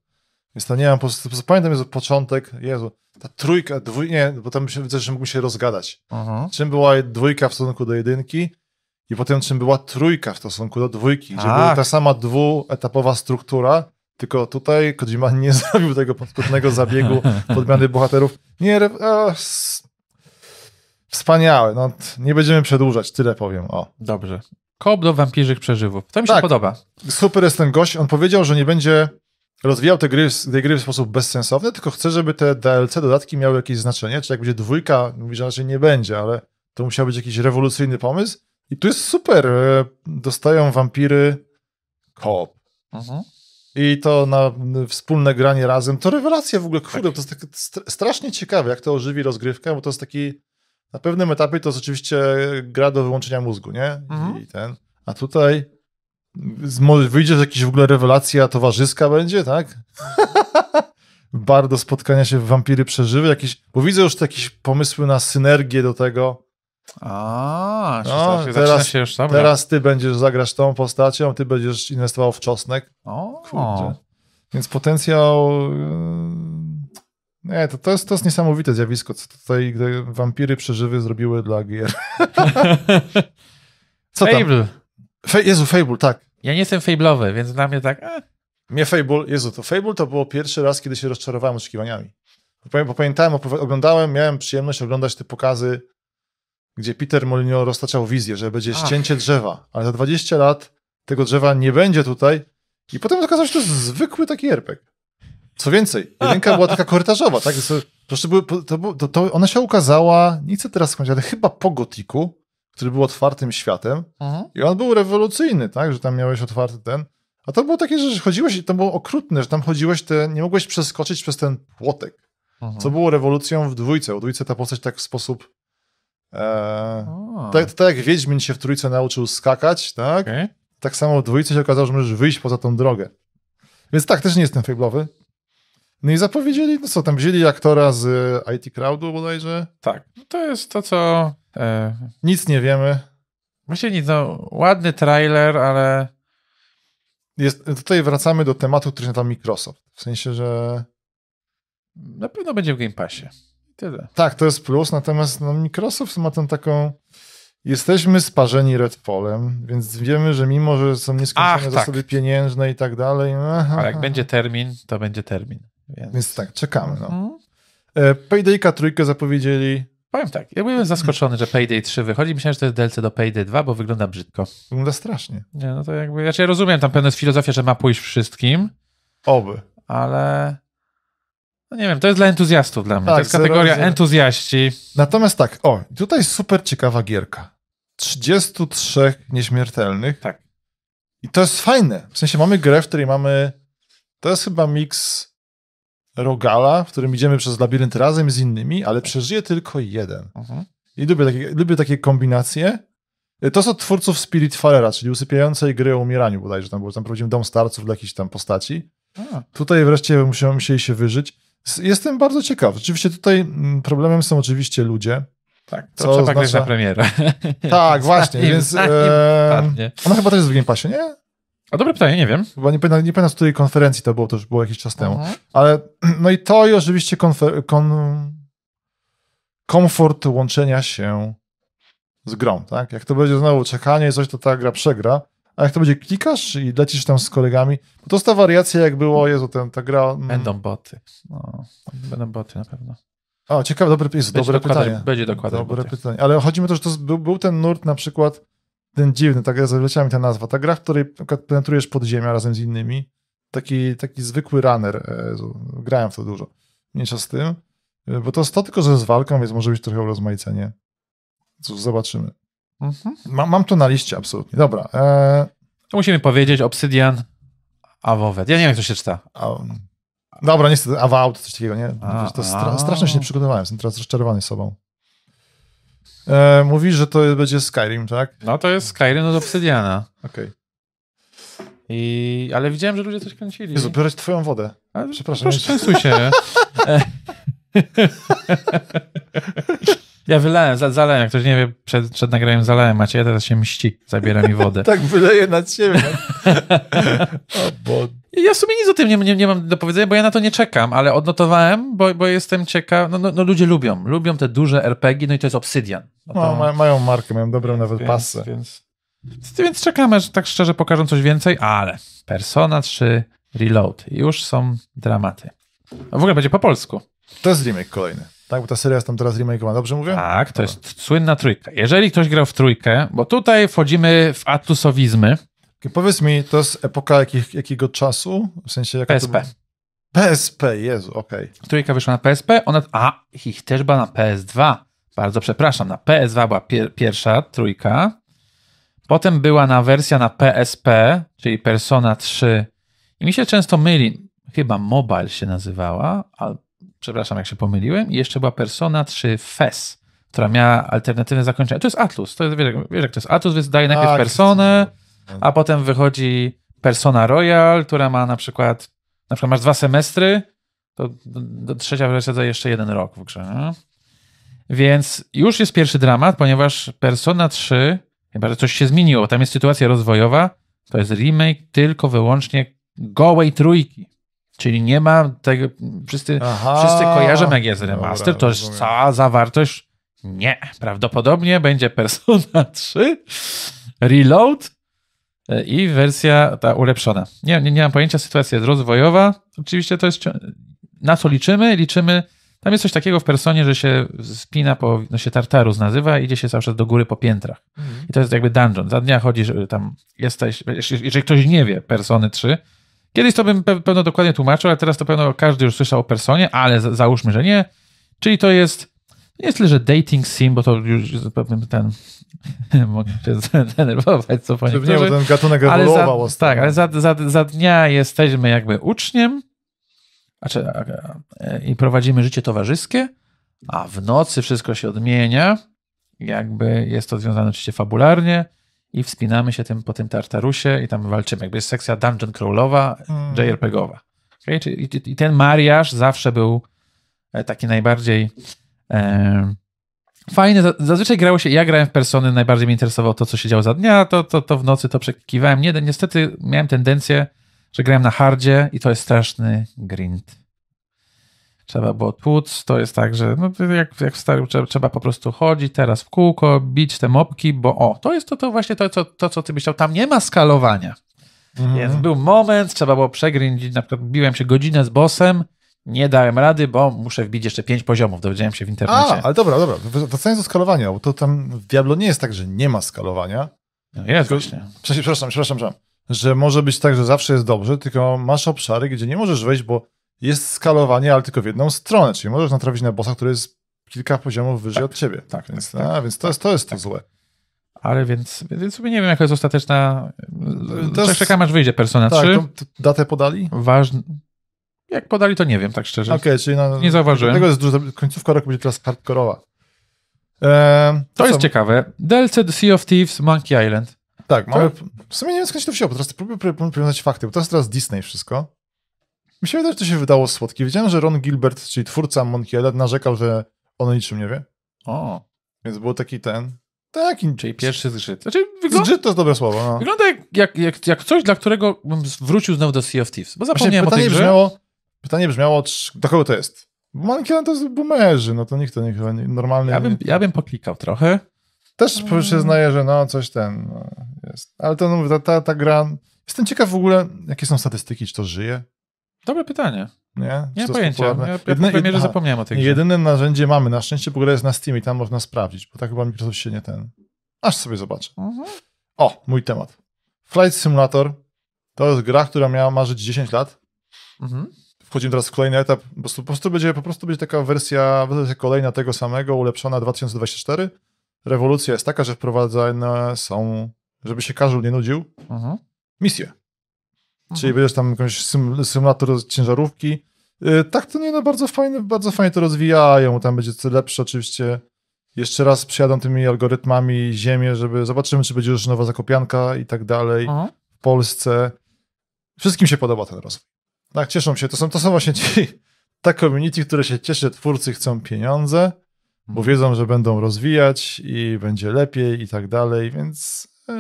Więc to nie mam, po prostu, po prostu pamiętam jest początek, Jezu, ta trójka, dwój, nie, bo tam widzę, że mógł się rozgadać. Mhm. Czym była dwójka w stosunku do jedynki i potem czym była trójka w stosunku do dwójki, Tak. była ta sama dwuetapowa struktura, tylko tutaj Kojima (laughs) nie zrobił tego podskutnego zabiegu (laughs) podmiany bohaterów. Nie, a, wspaniałe, no, nie będziemy przedłużać, tyle powiem, o. Dobrze. Koop do wampirzych przeżywów. To mi się Tak. podoba. super jest ten gość. On powiedział, że nie będzie rozwijał te gry, tej gry w sposób bezsensowny, tylko chce, żeby te DLC, dodatki miały jakieś znaczenie. Czy jak będzie dwójka, mówi, że raczej nie będzie, ale to musiał być jakiś rewolucyjny pomysł. I tu jest super. e, Dostają wampiry koop. Mhm. I to na wspólne granie razem. To rewelacja w ogóle. Kurde, to jest str- strasznie ciekawe, jak to ożywi rozgrywkę, bo to jest taki. Na pewnym etapie to jest oczywiście gra do wyłączenia mózgu, nie? Mhm. I ten. A tutaj wyjdzie, jakaś w ogóle rewelacja towarzyska będzie, tak? (laughs) Bar do spotkania się w wampiry przeżywy, jakieś, bo widzę już jakieś pomysły na synergię do tego. A, No, się, teraz- się już dobra. Teraz ty będziesz zagrać tą postacią, ty będziesz inwestował w czosnek. O, Kurczę. Więc potencjał. Nie, to, to, jest, to jest niesamowite zjawisko, co tutaj gdy wampiry przeżywy zrobiły dla gier. (laughs) Co tam? Fable. Fe, Jezu, Fable, tak. Ja nie jestem Fable'owy, więc dla mnie tak... E, Mnie Fable, Jezu, to Fable to było pierwszy raz, kiedy się rozczarowałem oczekiwaniami. Bo, pamiętałem, oglądałem, miałem przyjemność oglądać te pokazy, gdzie Peter Molyneux roztaczał wizję, że będzie Ach. ścięcie drzewa, ale za 20 lat tego drzewa nie będzie tutaj i potem okazało się, że to jest zwykły taki RPG. Co więcej, jedynka była taka korytarzowa, tak? To, były- to, to, ona się ukazała, nie chcę teraz skończyć, ale chyba po Gotiku, który był otwartym światem, mhm. i on był rewolucyjny, tak, że tam miałeś otwarty ten. A to było takie, że chodziłeś, i to było okrutne, że tam chodziłeś, te, nie mogłeś przeskoczyć przez ten płotek. Mhm. Co było rewolucją w dwójce. W dwójce ta postać tak w sposób. E, tak, tak jak Wiedźmin się w trójce nauczył skakać, tak? okej. Tak samo w dwójce się okazało, że możesz wyjść poza tą drogę. Więc tak, też nie jestem fablowy. No i zapowiedzieli, no co, tam wzięli aktora z e, IT Crowdu bodajże. Tak. No To jest to, co... E, Nic nie wiemy. Właściwie nic, no, ładny trailer, ale Jest, tutaj wracamy do tematu, który tam Microsoft. W sensie, że na pewno będzie w Game Passie. Tyle. Tak, to jest plus, natomiast no, Microsoft ma tą taką. Jesteśmy sparzeni Redfallem, więc wiemy, że mimo, że są nieskończone Ach, tak. zasady pieniężne i tak dalej. aha, Ale jak będzie termin, to będzie termin. Więc, Więc tak, czekamy. No. Mhm. E, Paydayka trójkę zapowiedzieli. Powiem tak, ja byłem zaskoczony, że Payday 3 wychodzi. Myślałem, że to jest DLC do Payday 2, bo wygląda brzydko. Wygląda strasznie. Nie, no to jakby, znaczy ja rozumiem, tam pewna jest filozofia, że ma pójść wszystkim, Oby. ale no nie wiem, to jest dla entuzjastów dla mnie. Tak, to jest kategoria zero, entuzjaści. Natomiast tak, o, tutaj super ciekawa gierka. 33 nieśmiertelnych. Tak. I to jest fajne. W sensie mamy grę, w której mamy. To jest chyba miks Rogala, w którym idziemy przez labirynt razem z innymi, ale przeżyje tylko jeden. Mhm. I lubię takie, lubię takie kombinacje. To są twórców Spiritfarera, czyli usypiającej gry o umieraniu bodajże. Tam był tam prowadzimy dom starców dla jakichś tam postaci. A, Tutaj wreszcie musiałem, musieli się wyżyć. Jestem bardzo ciekaw. Rzeczywiście tutaj mm, problemem są oczywiście ludzie. tak, to Co trzeba grać oznacza- na premierę. Tak, właśnie, więc e, ona chyba też jest w Game Passie, nie? O, dobre pytanie, nie wiem. Chyba nie pamiętam, nie pamiętam z której konferencji to było, to już było jakiś czas temu. Mhm. Ale no i to i oczywiście konfer- kon, komfort łączenia się z grą, tak? Jak to będzie znowu czekanie i coś, to ta gra przegra. A jak to będzie klikasz i lecisz tam z kolegami, bo to jest ta wariacja, jak było, Jezu, ten, ta gra... mm, Będą boty. No, będą boty na pewno. O, ciekawe, dobre, jest Będzie dobre dokładać- pytanie. będzie dokładać Dobre boty. pytanie. Ale chodzi mi o to, że to był, był ten nurt na przykład, ten dziwny, tak zaleciała mi ta nazwa, ta gra, w której penetrujesz podziemia razem z innymi. Taki, taki zwykły runner. e, Jezu, grałem w to dużo. Mniejsza z tym. E, Bo to jest to tylko, że z walką, więc może być trochę urozmaicenie. Cóż, zobaczymy. Mhm. Mam, mam to na liście, absolutnie. Dobra. E, musimy powiedzieć Obsydian Avowed. Ja nie wiem, jak to się czyta. a, dobra, niestety, Avowed, coś takiego, nie? A, to stra- strasznie się nie przygotowałem, jestem teraz rozczarowany sobą. E, mówisz, że to będzie Skyrim, tak? No to jest Skyrim od Obsydiana. Okej. I... Ale widziałem, że ludzie coś kręcili. Jezu, biorę twoją wodę. Przepraszam, Proszę, częstuj się. (laughs) Ja wylałem, za- zalałem, jak ktoś nie wie, przed, przed nagraniem zalałem Maciej, teraz się mści, zabiera mi wodę. (laughs) Tak wyleję na ciebie. (laughs) o, bo... Ja w sumie nic o tym nie, nie, nie mam do powiedzenia, bo ja na to nie czekam, ale odnotowałem, bo, bo jestem ciekaw. No, no, no ludzie lubią, lubią te duże RPG, no i to jest Obsydian. No No, to- ma, mają markę, mają dobrą nawet więc, pasę. Więc, więc czekamy, że tak szczerze pokażą coś więcej, ale Persona 3 Reload. Już są dramaty. A w ogóle będzie po polsku. To jest remake kolejny. Tak, bo ta seria jest tam teraz remakeowana. Dobrze mówię? Tak, to jest słynna trójka. Jeżeli ktoś grał w trójkę, bo tutaj wchodzimy w atusowizmy, Okay, powiedz mi, to jest epoka jakich, jakiego czasu? W sensie jaka PSP. PSP, Jezu, okej. Trójka wyszła na PSP, ona, a ich też była na PS2. Bardzo przepraszam, na PS2 była pier, pierwsza trójka. Potem była na wersja na PSP, czyli Persona 3. I mi się często myli, chyba Mobile się nazywała, ale przepraszam, jak się pomyliłem. I jeszcze była Persona 3 FES, która miała alternatywne zakończenie. To jest Atlus, to jest, wiesz, jak- wiesz jak to jest Atlus, więc daje najpierw Tak, Personę, a potem wychodzi Persona Royal, która ma na przykład, na przykład masz dwa semestry, to do, trzecia wersja daje jeszcze jeden rok w grze. Więc już jest pierwszy dramat, ponieważ Persona 3, chyba że coś się zmieniło, tam jest sytuacja rozwojowa, to jest remake tylko wyłącznie gołej trójki. Czyli nie ma tego, wszyscy, Aha. wszyscy kojarzą jak jest remaster, Dobra, to jest rozumiem. cała zawartość. Nie, prawdopodobnie będzie Persona (laughs) 3 Reload e, i wersja ta ulepszona. Nie, nie, nie mam pojęcia, sytuacja jest rozwojowa. Oczywiście to jest. Na co liczymy? Liczymy. Tam jest coś takiego w personie, że się spina po. No się Tartarus nazywa, idzie się cały czas do góry po piętrach. Mhm. I to jest jakby dungeon. Za dnia chodzisz, tam jesteś. Jeżeli ktoś nie wie Persony 3, kiedyś to bym pe- pewno dokładnie tłumaczył, ale teraz to pewno każdy już słyszał o Personie, ale za- załóżmy, że nie. Czyli to jest. Nie jest tyle, że dating sim, bo to już pewnie ten. (laughs) mogę się (laughs) zdenerwować, co po Żeby nie, niektórzy. bo ten gatunek ewoluował za, tak, ale za, za, za dnia jesteśmy jakby uczniem znaczy, i prowadzimy życie towarzyskie, a w nocy wszystko się odmienia. Jakby jest to związane oczywiście fabularnie i wspinamy się tym, po tym Tartarusie i tam walczymy. Jakby jest sekcja dungeon crawlowa, Mm. JRPG-owa. Okay? Czyli, i, I ten mariaż zawsze był e, taki najbardziej e, fajny. Za- Zazwyczaj grało się, ja grałem w Persony, najbardziej mnie interesowało to, co się działo za dnia, to, to, to w nocy to przekiwałem. Nie, niestety miałem tendencję, że grałem na hardzie i to jest straszny grind. Trzeba było tłuc, to jest tak, że no, jak, jak w starym trzeba, trzeba po prostu chodzić teraz w kółko, bić te mopki, bo o, to jest to, to właśnie to, co, to, co ty byś chciał. Tam nie ma skalowania. Mhm. Więc był moment, trzeba było przegrindzić, na przykład biłem się godzinę z bossem, nie dałem rady, bo muszę wbić jeszcze pięć poziomów, dowiedziałem się w internecie. A, ale dobra, dobra. Wracając do skalowania, bo to tam w Diablo nie jest tak, że nie ma skalowania. No jest Tylko- właśnie. Przepraszam, przepraszam, przepraszam. Że może być tak, że zawsze jest dobrze, tylko masz obszary, gdzie nie możesz wejść, bo jest skalowanie, ale tylko w jedną stronę, czyli możesz natrafić na bossa, który jest kilka poziomów wyżej od ciebie. tak, więc, tak, a, więc to jest to, jest to złe. Ale więc, więc sobie nie wiem, jaka jest ostateczna... To jest- Czekam, aż wyjdzie Persona Tak, 3. to, to datę podali? Ważny... Jak podali, to nie wiem, tak szczerze. Okej, czyli na, Nie zauważyłem. Tego jest dużo, końcówka roku będzie teraz hardkorowa. Ehm, To jest co? ciekawe. DLC The Sea of Thieves, Monkey Island. Tak, mamy, w sumie nie wiem skąd się to wzięło, bo teraz próbuję powiązać fakty, bo to jest teraz Disney wszystko. Mi się wydaje, że to się wydało słodkie. Wiedziałem, że Ron Gilbert, czyli twórca Monkey Island, narzekał, że on o niczym nie wie, O, więc był taki ten, taki... czyli pierwszy zgrzyt. Znaczy, wygląda, Zgrzyt to jest dobre słowo, no. wygląda jak, jak, jak, jak coś, dla którego bym wrócił znowu do Sea of Thieves. Bo Właśnie zapomniałem o tej pytanie grze. brzmiało, pytanie brzmiało, czy, do kogo to jest? Bo Monkey Island to jest boomerzy, no to nikt to nie chyba normalny... Ja bym, ja bym poklikał trochę. Też przyznaję, że no coś ten no, jest. Ale to no, ta, ta, ta gra. Jestem ciekaw w ogóle, jakie są statystyki, czy to żyje. Dobre pytanie. Nie, Nie pojęcia. Ja, ja Jedyne- po premierze aha, zapomniałem o tej grze. Jedyne narzędzie mamy na szczęście, bo gra jest na Steam i tam można sprawdzić, bo tak chyba Microsoft się nie ten. Aż sobie zobaczę. Mhm. O, mój temat. Flight Simulator to jest gra, która miała marzyć 10 lat. Mhm. Wchodzimy teraz w kolejny etap. Po prostu, po prostu, będzie, po prostu będzie taka wersja, wersja kolejna tego samego, ulepszona 2024. Rewolucja jest taka, że wprowadzane są, żeby się każdy nie nudził, Mhm. misje. Czyli będziesz tam jakąś sym, symulator ciężarówki. Yy, tak to nie, no bardzo fajne, bardzo fajnie to rozwijają. Tam będzie co lepsze oczywiście. Jeszcze raz przyjadą tymi algorytmami ziemię, żeby zobaczymy, czy będzie już nowa zakopianka i tak dalej Mhm. w Polsce. Wszystkim się podoba ten rozwój. Tak, cieszą się. To są, to są właśnie ci, (laughs) ta community, które się cieszy, że twórcy chcą pieniądze, bo wiedzą, że będą rozwijać i będzie lepiej i tak dalej, więc yy,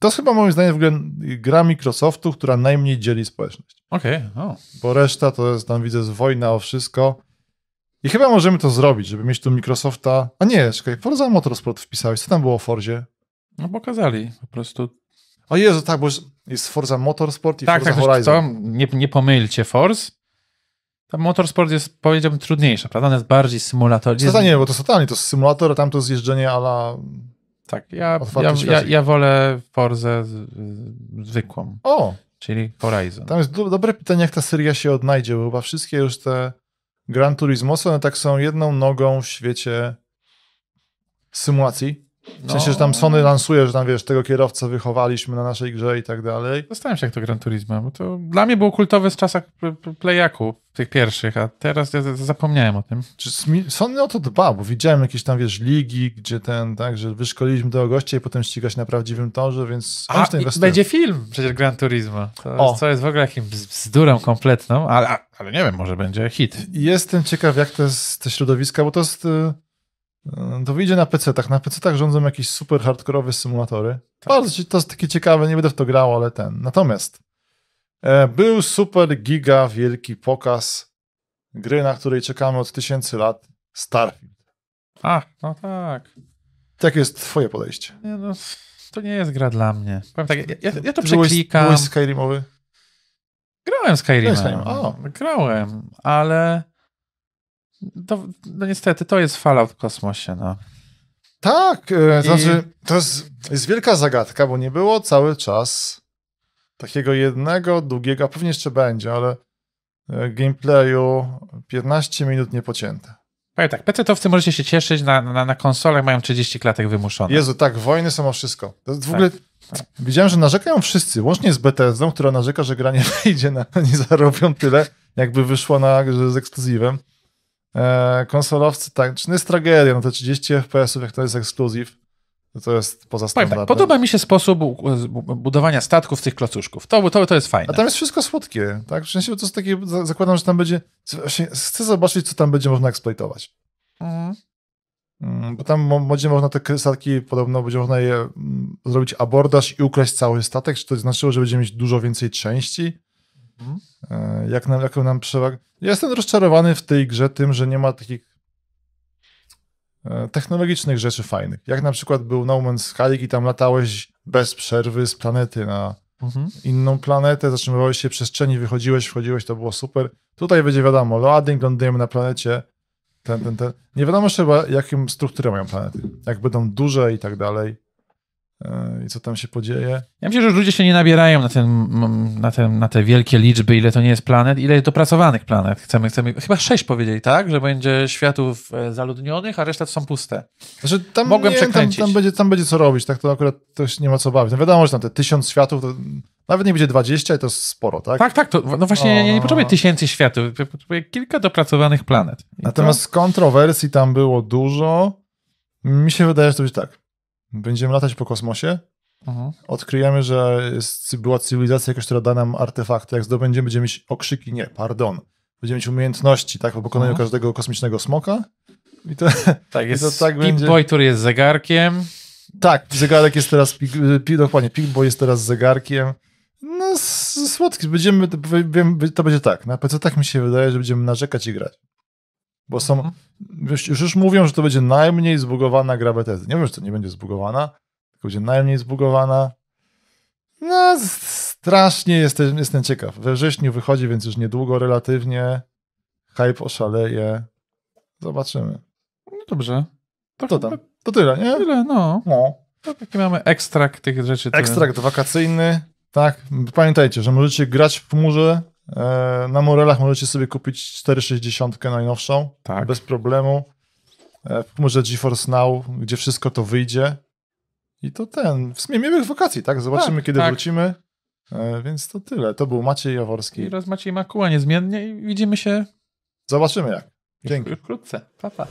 to jest chyba moim zdaniem w ogóle gra Microsoftu, która najmniej dzieli społeczność. Okej, o. Bo reszta to jest, tam widzę, jest wojna o wszystko. I chyba możemy to zrobić, żeby mieć tu Microsofta. A nie, czekaj, Forza Motorsport wpisałeś. Co tam było o Forzie? No pokazali po prostu. O Jezu, tak, bo jest- Forza Motorsport i tak, Forza tak, Horizon. to nie, nie pomylcie Force. Tam motorsport jest, powiedziałbym, trudniejsza, prawda? On jest bardziej symulator. Jest, to nie, bo to jest totalnie, to jest symulator, a tam to jest jeżdżenie ala... tak, ja, ja, ja, ja wolę Forzę zwykłą, O, czyli Horizon. tam jest do, dobre pytanie, jak ta seria się odnajdzie, bo chyba wszystkie już te Gran Turismo, one tak są jedną nogą w świecie symulacji. W sensie, że tam Sony lansuje, że tam, wiesz, tego kierowcę wychowaliśmy na naszej grze i tak dalej. Zastanawiam się, jak to Gran Turismo, bo to dla mnie było kultowe z czasach Playaku, tych pierwszych, a teraz ja zapomniałem o tym. Czy Sony o to dba, bo widziałem jakieś tam, wiesz, ligi, gdzie ten, tak, że wyszkoliliśmy tego gościa i potem ścigać na prawdziwym torze, więc A, i będzie film przecież Gran Turismo. To O. co jest w ogóle jakimś bz- bzdurą kompletną, ale, ale nie wiem, może będzie hit. Jestem ciekaw, jak to jest te środowiska, bo to jest. Y, To wyjdzie na PC-tach. Na PC-tach rządzą jakieś super hardkorowe symulatory. Tak. Bardzo to jest takie ciekawe, nie będę w to grał, ale ten. Natomiast e, był super giga wielki pokaz gry, na której czekamy od tysięcy lat. Starfield. A, no tak. Jakie jest twoje podejście? Nie, no, to nie jest gra dla mnie. Powiem tak, ja, ja, ja to Ty przeklikam. Byłeś Skyrimowy? Grałem Skyrima. Grałem, ale to, no niestety to jest Fallout w kosmosie, no. Tak, e, I- znaczy to jest, jest wielka zagadka, bo nie było cały czas takiego jednego, długiego, a pewnie jeszcze będzie, ale e, gameplayu 15 minut niepocięte. Powiem tak, PC-towcy możecie się cieszyć, na, na, na konsolach mają 30 klatek wymuszone. Jezu, tak, wojny są o wszystko. To w Tak, ogóle, widziałem, że narzekają wszyscy, łącznie z Bethesdą, która narzeka, że gra nie (laughs) wyjdzie, na, nie zarobią tyle, jakby wyszło na, z ekskluzywem. E, konsolowcy, tak, czy to jest tragedia, no to 30 FPS-ów, jak to jest ekskluzyw, to, to jest poza Powiem standardem. tak, podoba mi się sposób bu- bu- budowania statków tych klocuszków. To, to, to jest fajne. A tam jest wszystko słodkie, tak? W sensie to jest takie, za- zakładam, że tam będzie, chcę zobaczyć, co tam będzie można eksploitować. Mhm. Mm, Bo tam będzie można te statki, podobno będzie można je mm, zrobić abordaż i ukraść cały statek, czy to znaczyło, że będziemy mieć dużo więcej części? Mhm. E, Jak nam, jaką nam przewagę? Ja jestem rozczarowany w tej grze tym, że nie ma takich e, technologicznych rzeczy fajnych. Jak na przykład był No Man's Sky i tam latałeś bez przerwy z planety na Mhm. inną planetę, zatrzymywałeś się w przestrzeni, wychodziłeś, wchodziłeś, to było super. Tutaj będzie wiadomo, loading, lądujemy na planecie, ten, ten, ten. Nie wiadomo jeszcze jaką strukturę mają planety. Jak będą duże i tak dalej. Yy, I co tam się podzieje. Ja myślę, że ludzie się nie nabierają na, ten, na, ten, na te wielkie liczby, ile to nie jest planet, ile jest dopracowanych planet. Chcemy, chcemy chyba sześć powiedzieli, tak? Że będzie światów e, zaludnionych, a reszta to są puste. Znaczy, tam, Mogłem nie, tam, przekręcić. tam, będzie, tam będzie co robić, tak to akurat też nie ma co bawić. No wiadomo, że tam te tysiąc światów, to nawet nie będzie 20 i to jest sporo, tak? Tak, tak, to, no właśnie ja nie, nie potrzebuję tysięcy światów, potrzebuję kilka dopracowanych planet. I Natomiast kontrowersji tam było dużo. Mi się wydaje, że to będzie tak. Będziemy latać po kosmosie. Mhm. odkryjemy, że jest, była cywilizacja jakaś, która da nam artefakty. Jak zdobędziemy, będziemy mieć okrzyki. Nie, pardon. Będziemy mieć umiejętności, tak, po pokonaniu Mhm. każdego kosmicznego smoka. I to, (laughs) Tak, jest to tak będzie. Boy, który jest zegarkiem. tak, zegarek jest teraz, pik, pi, dokładnie, Pigboy jest teraz zegarkiem. No, słodki, będziemy, to będzie tak. Na PC tak mi się wydaje, że będziemy narzekać i grać. Bo są, Mhm. już, już mówią, że to będzie najmniej zbugowana gra Bethesdy. Nie wiem, że to nie będzie zbugowana, tylko będzie najmniej zbugowana. No, strasznie jestem, jestem ciekaw. We wrześniu wychodzi, więc już niedługo relatywnie. Hype oszaleje. Zobaczymy. No dobrze. To, To tam. To tyle, nie? Tyle, no. No. To taki mamy ekstrakt tych rzeczy. Ekstrakt wakacyjny. Tak, pamiętajcie, że możecie grać w chmurze. E, Na Morelach możecie sobie kupić 460 najnowszą. Tak. Bez problemu. E, W chmurze GeForce Now, gdzie wszystko to wyjdzie. I to ten, w sumie miłych wakacji, tak? Zobaczymy, Tak, kiedy tak. wrócimy. E, Więc to tyle. To był Maciej Jaworski. I raz Maciej Makuła niezmiennie i widzimy się Zobaczymy jak. Dzięki. wkrótce. Pa, pa.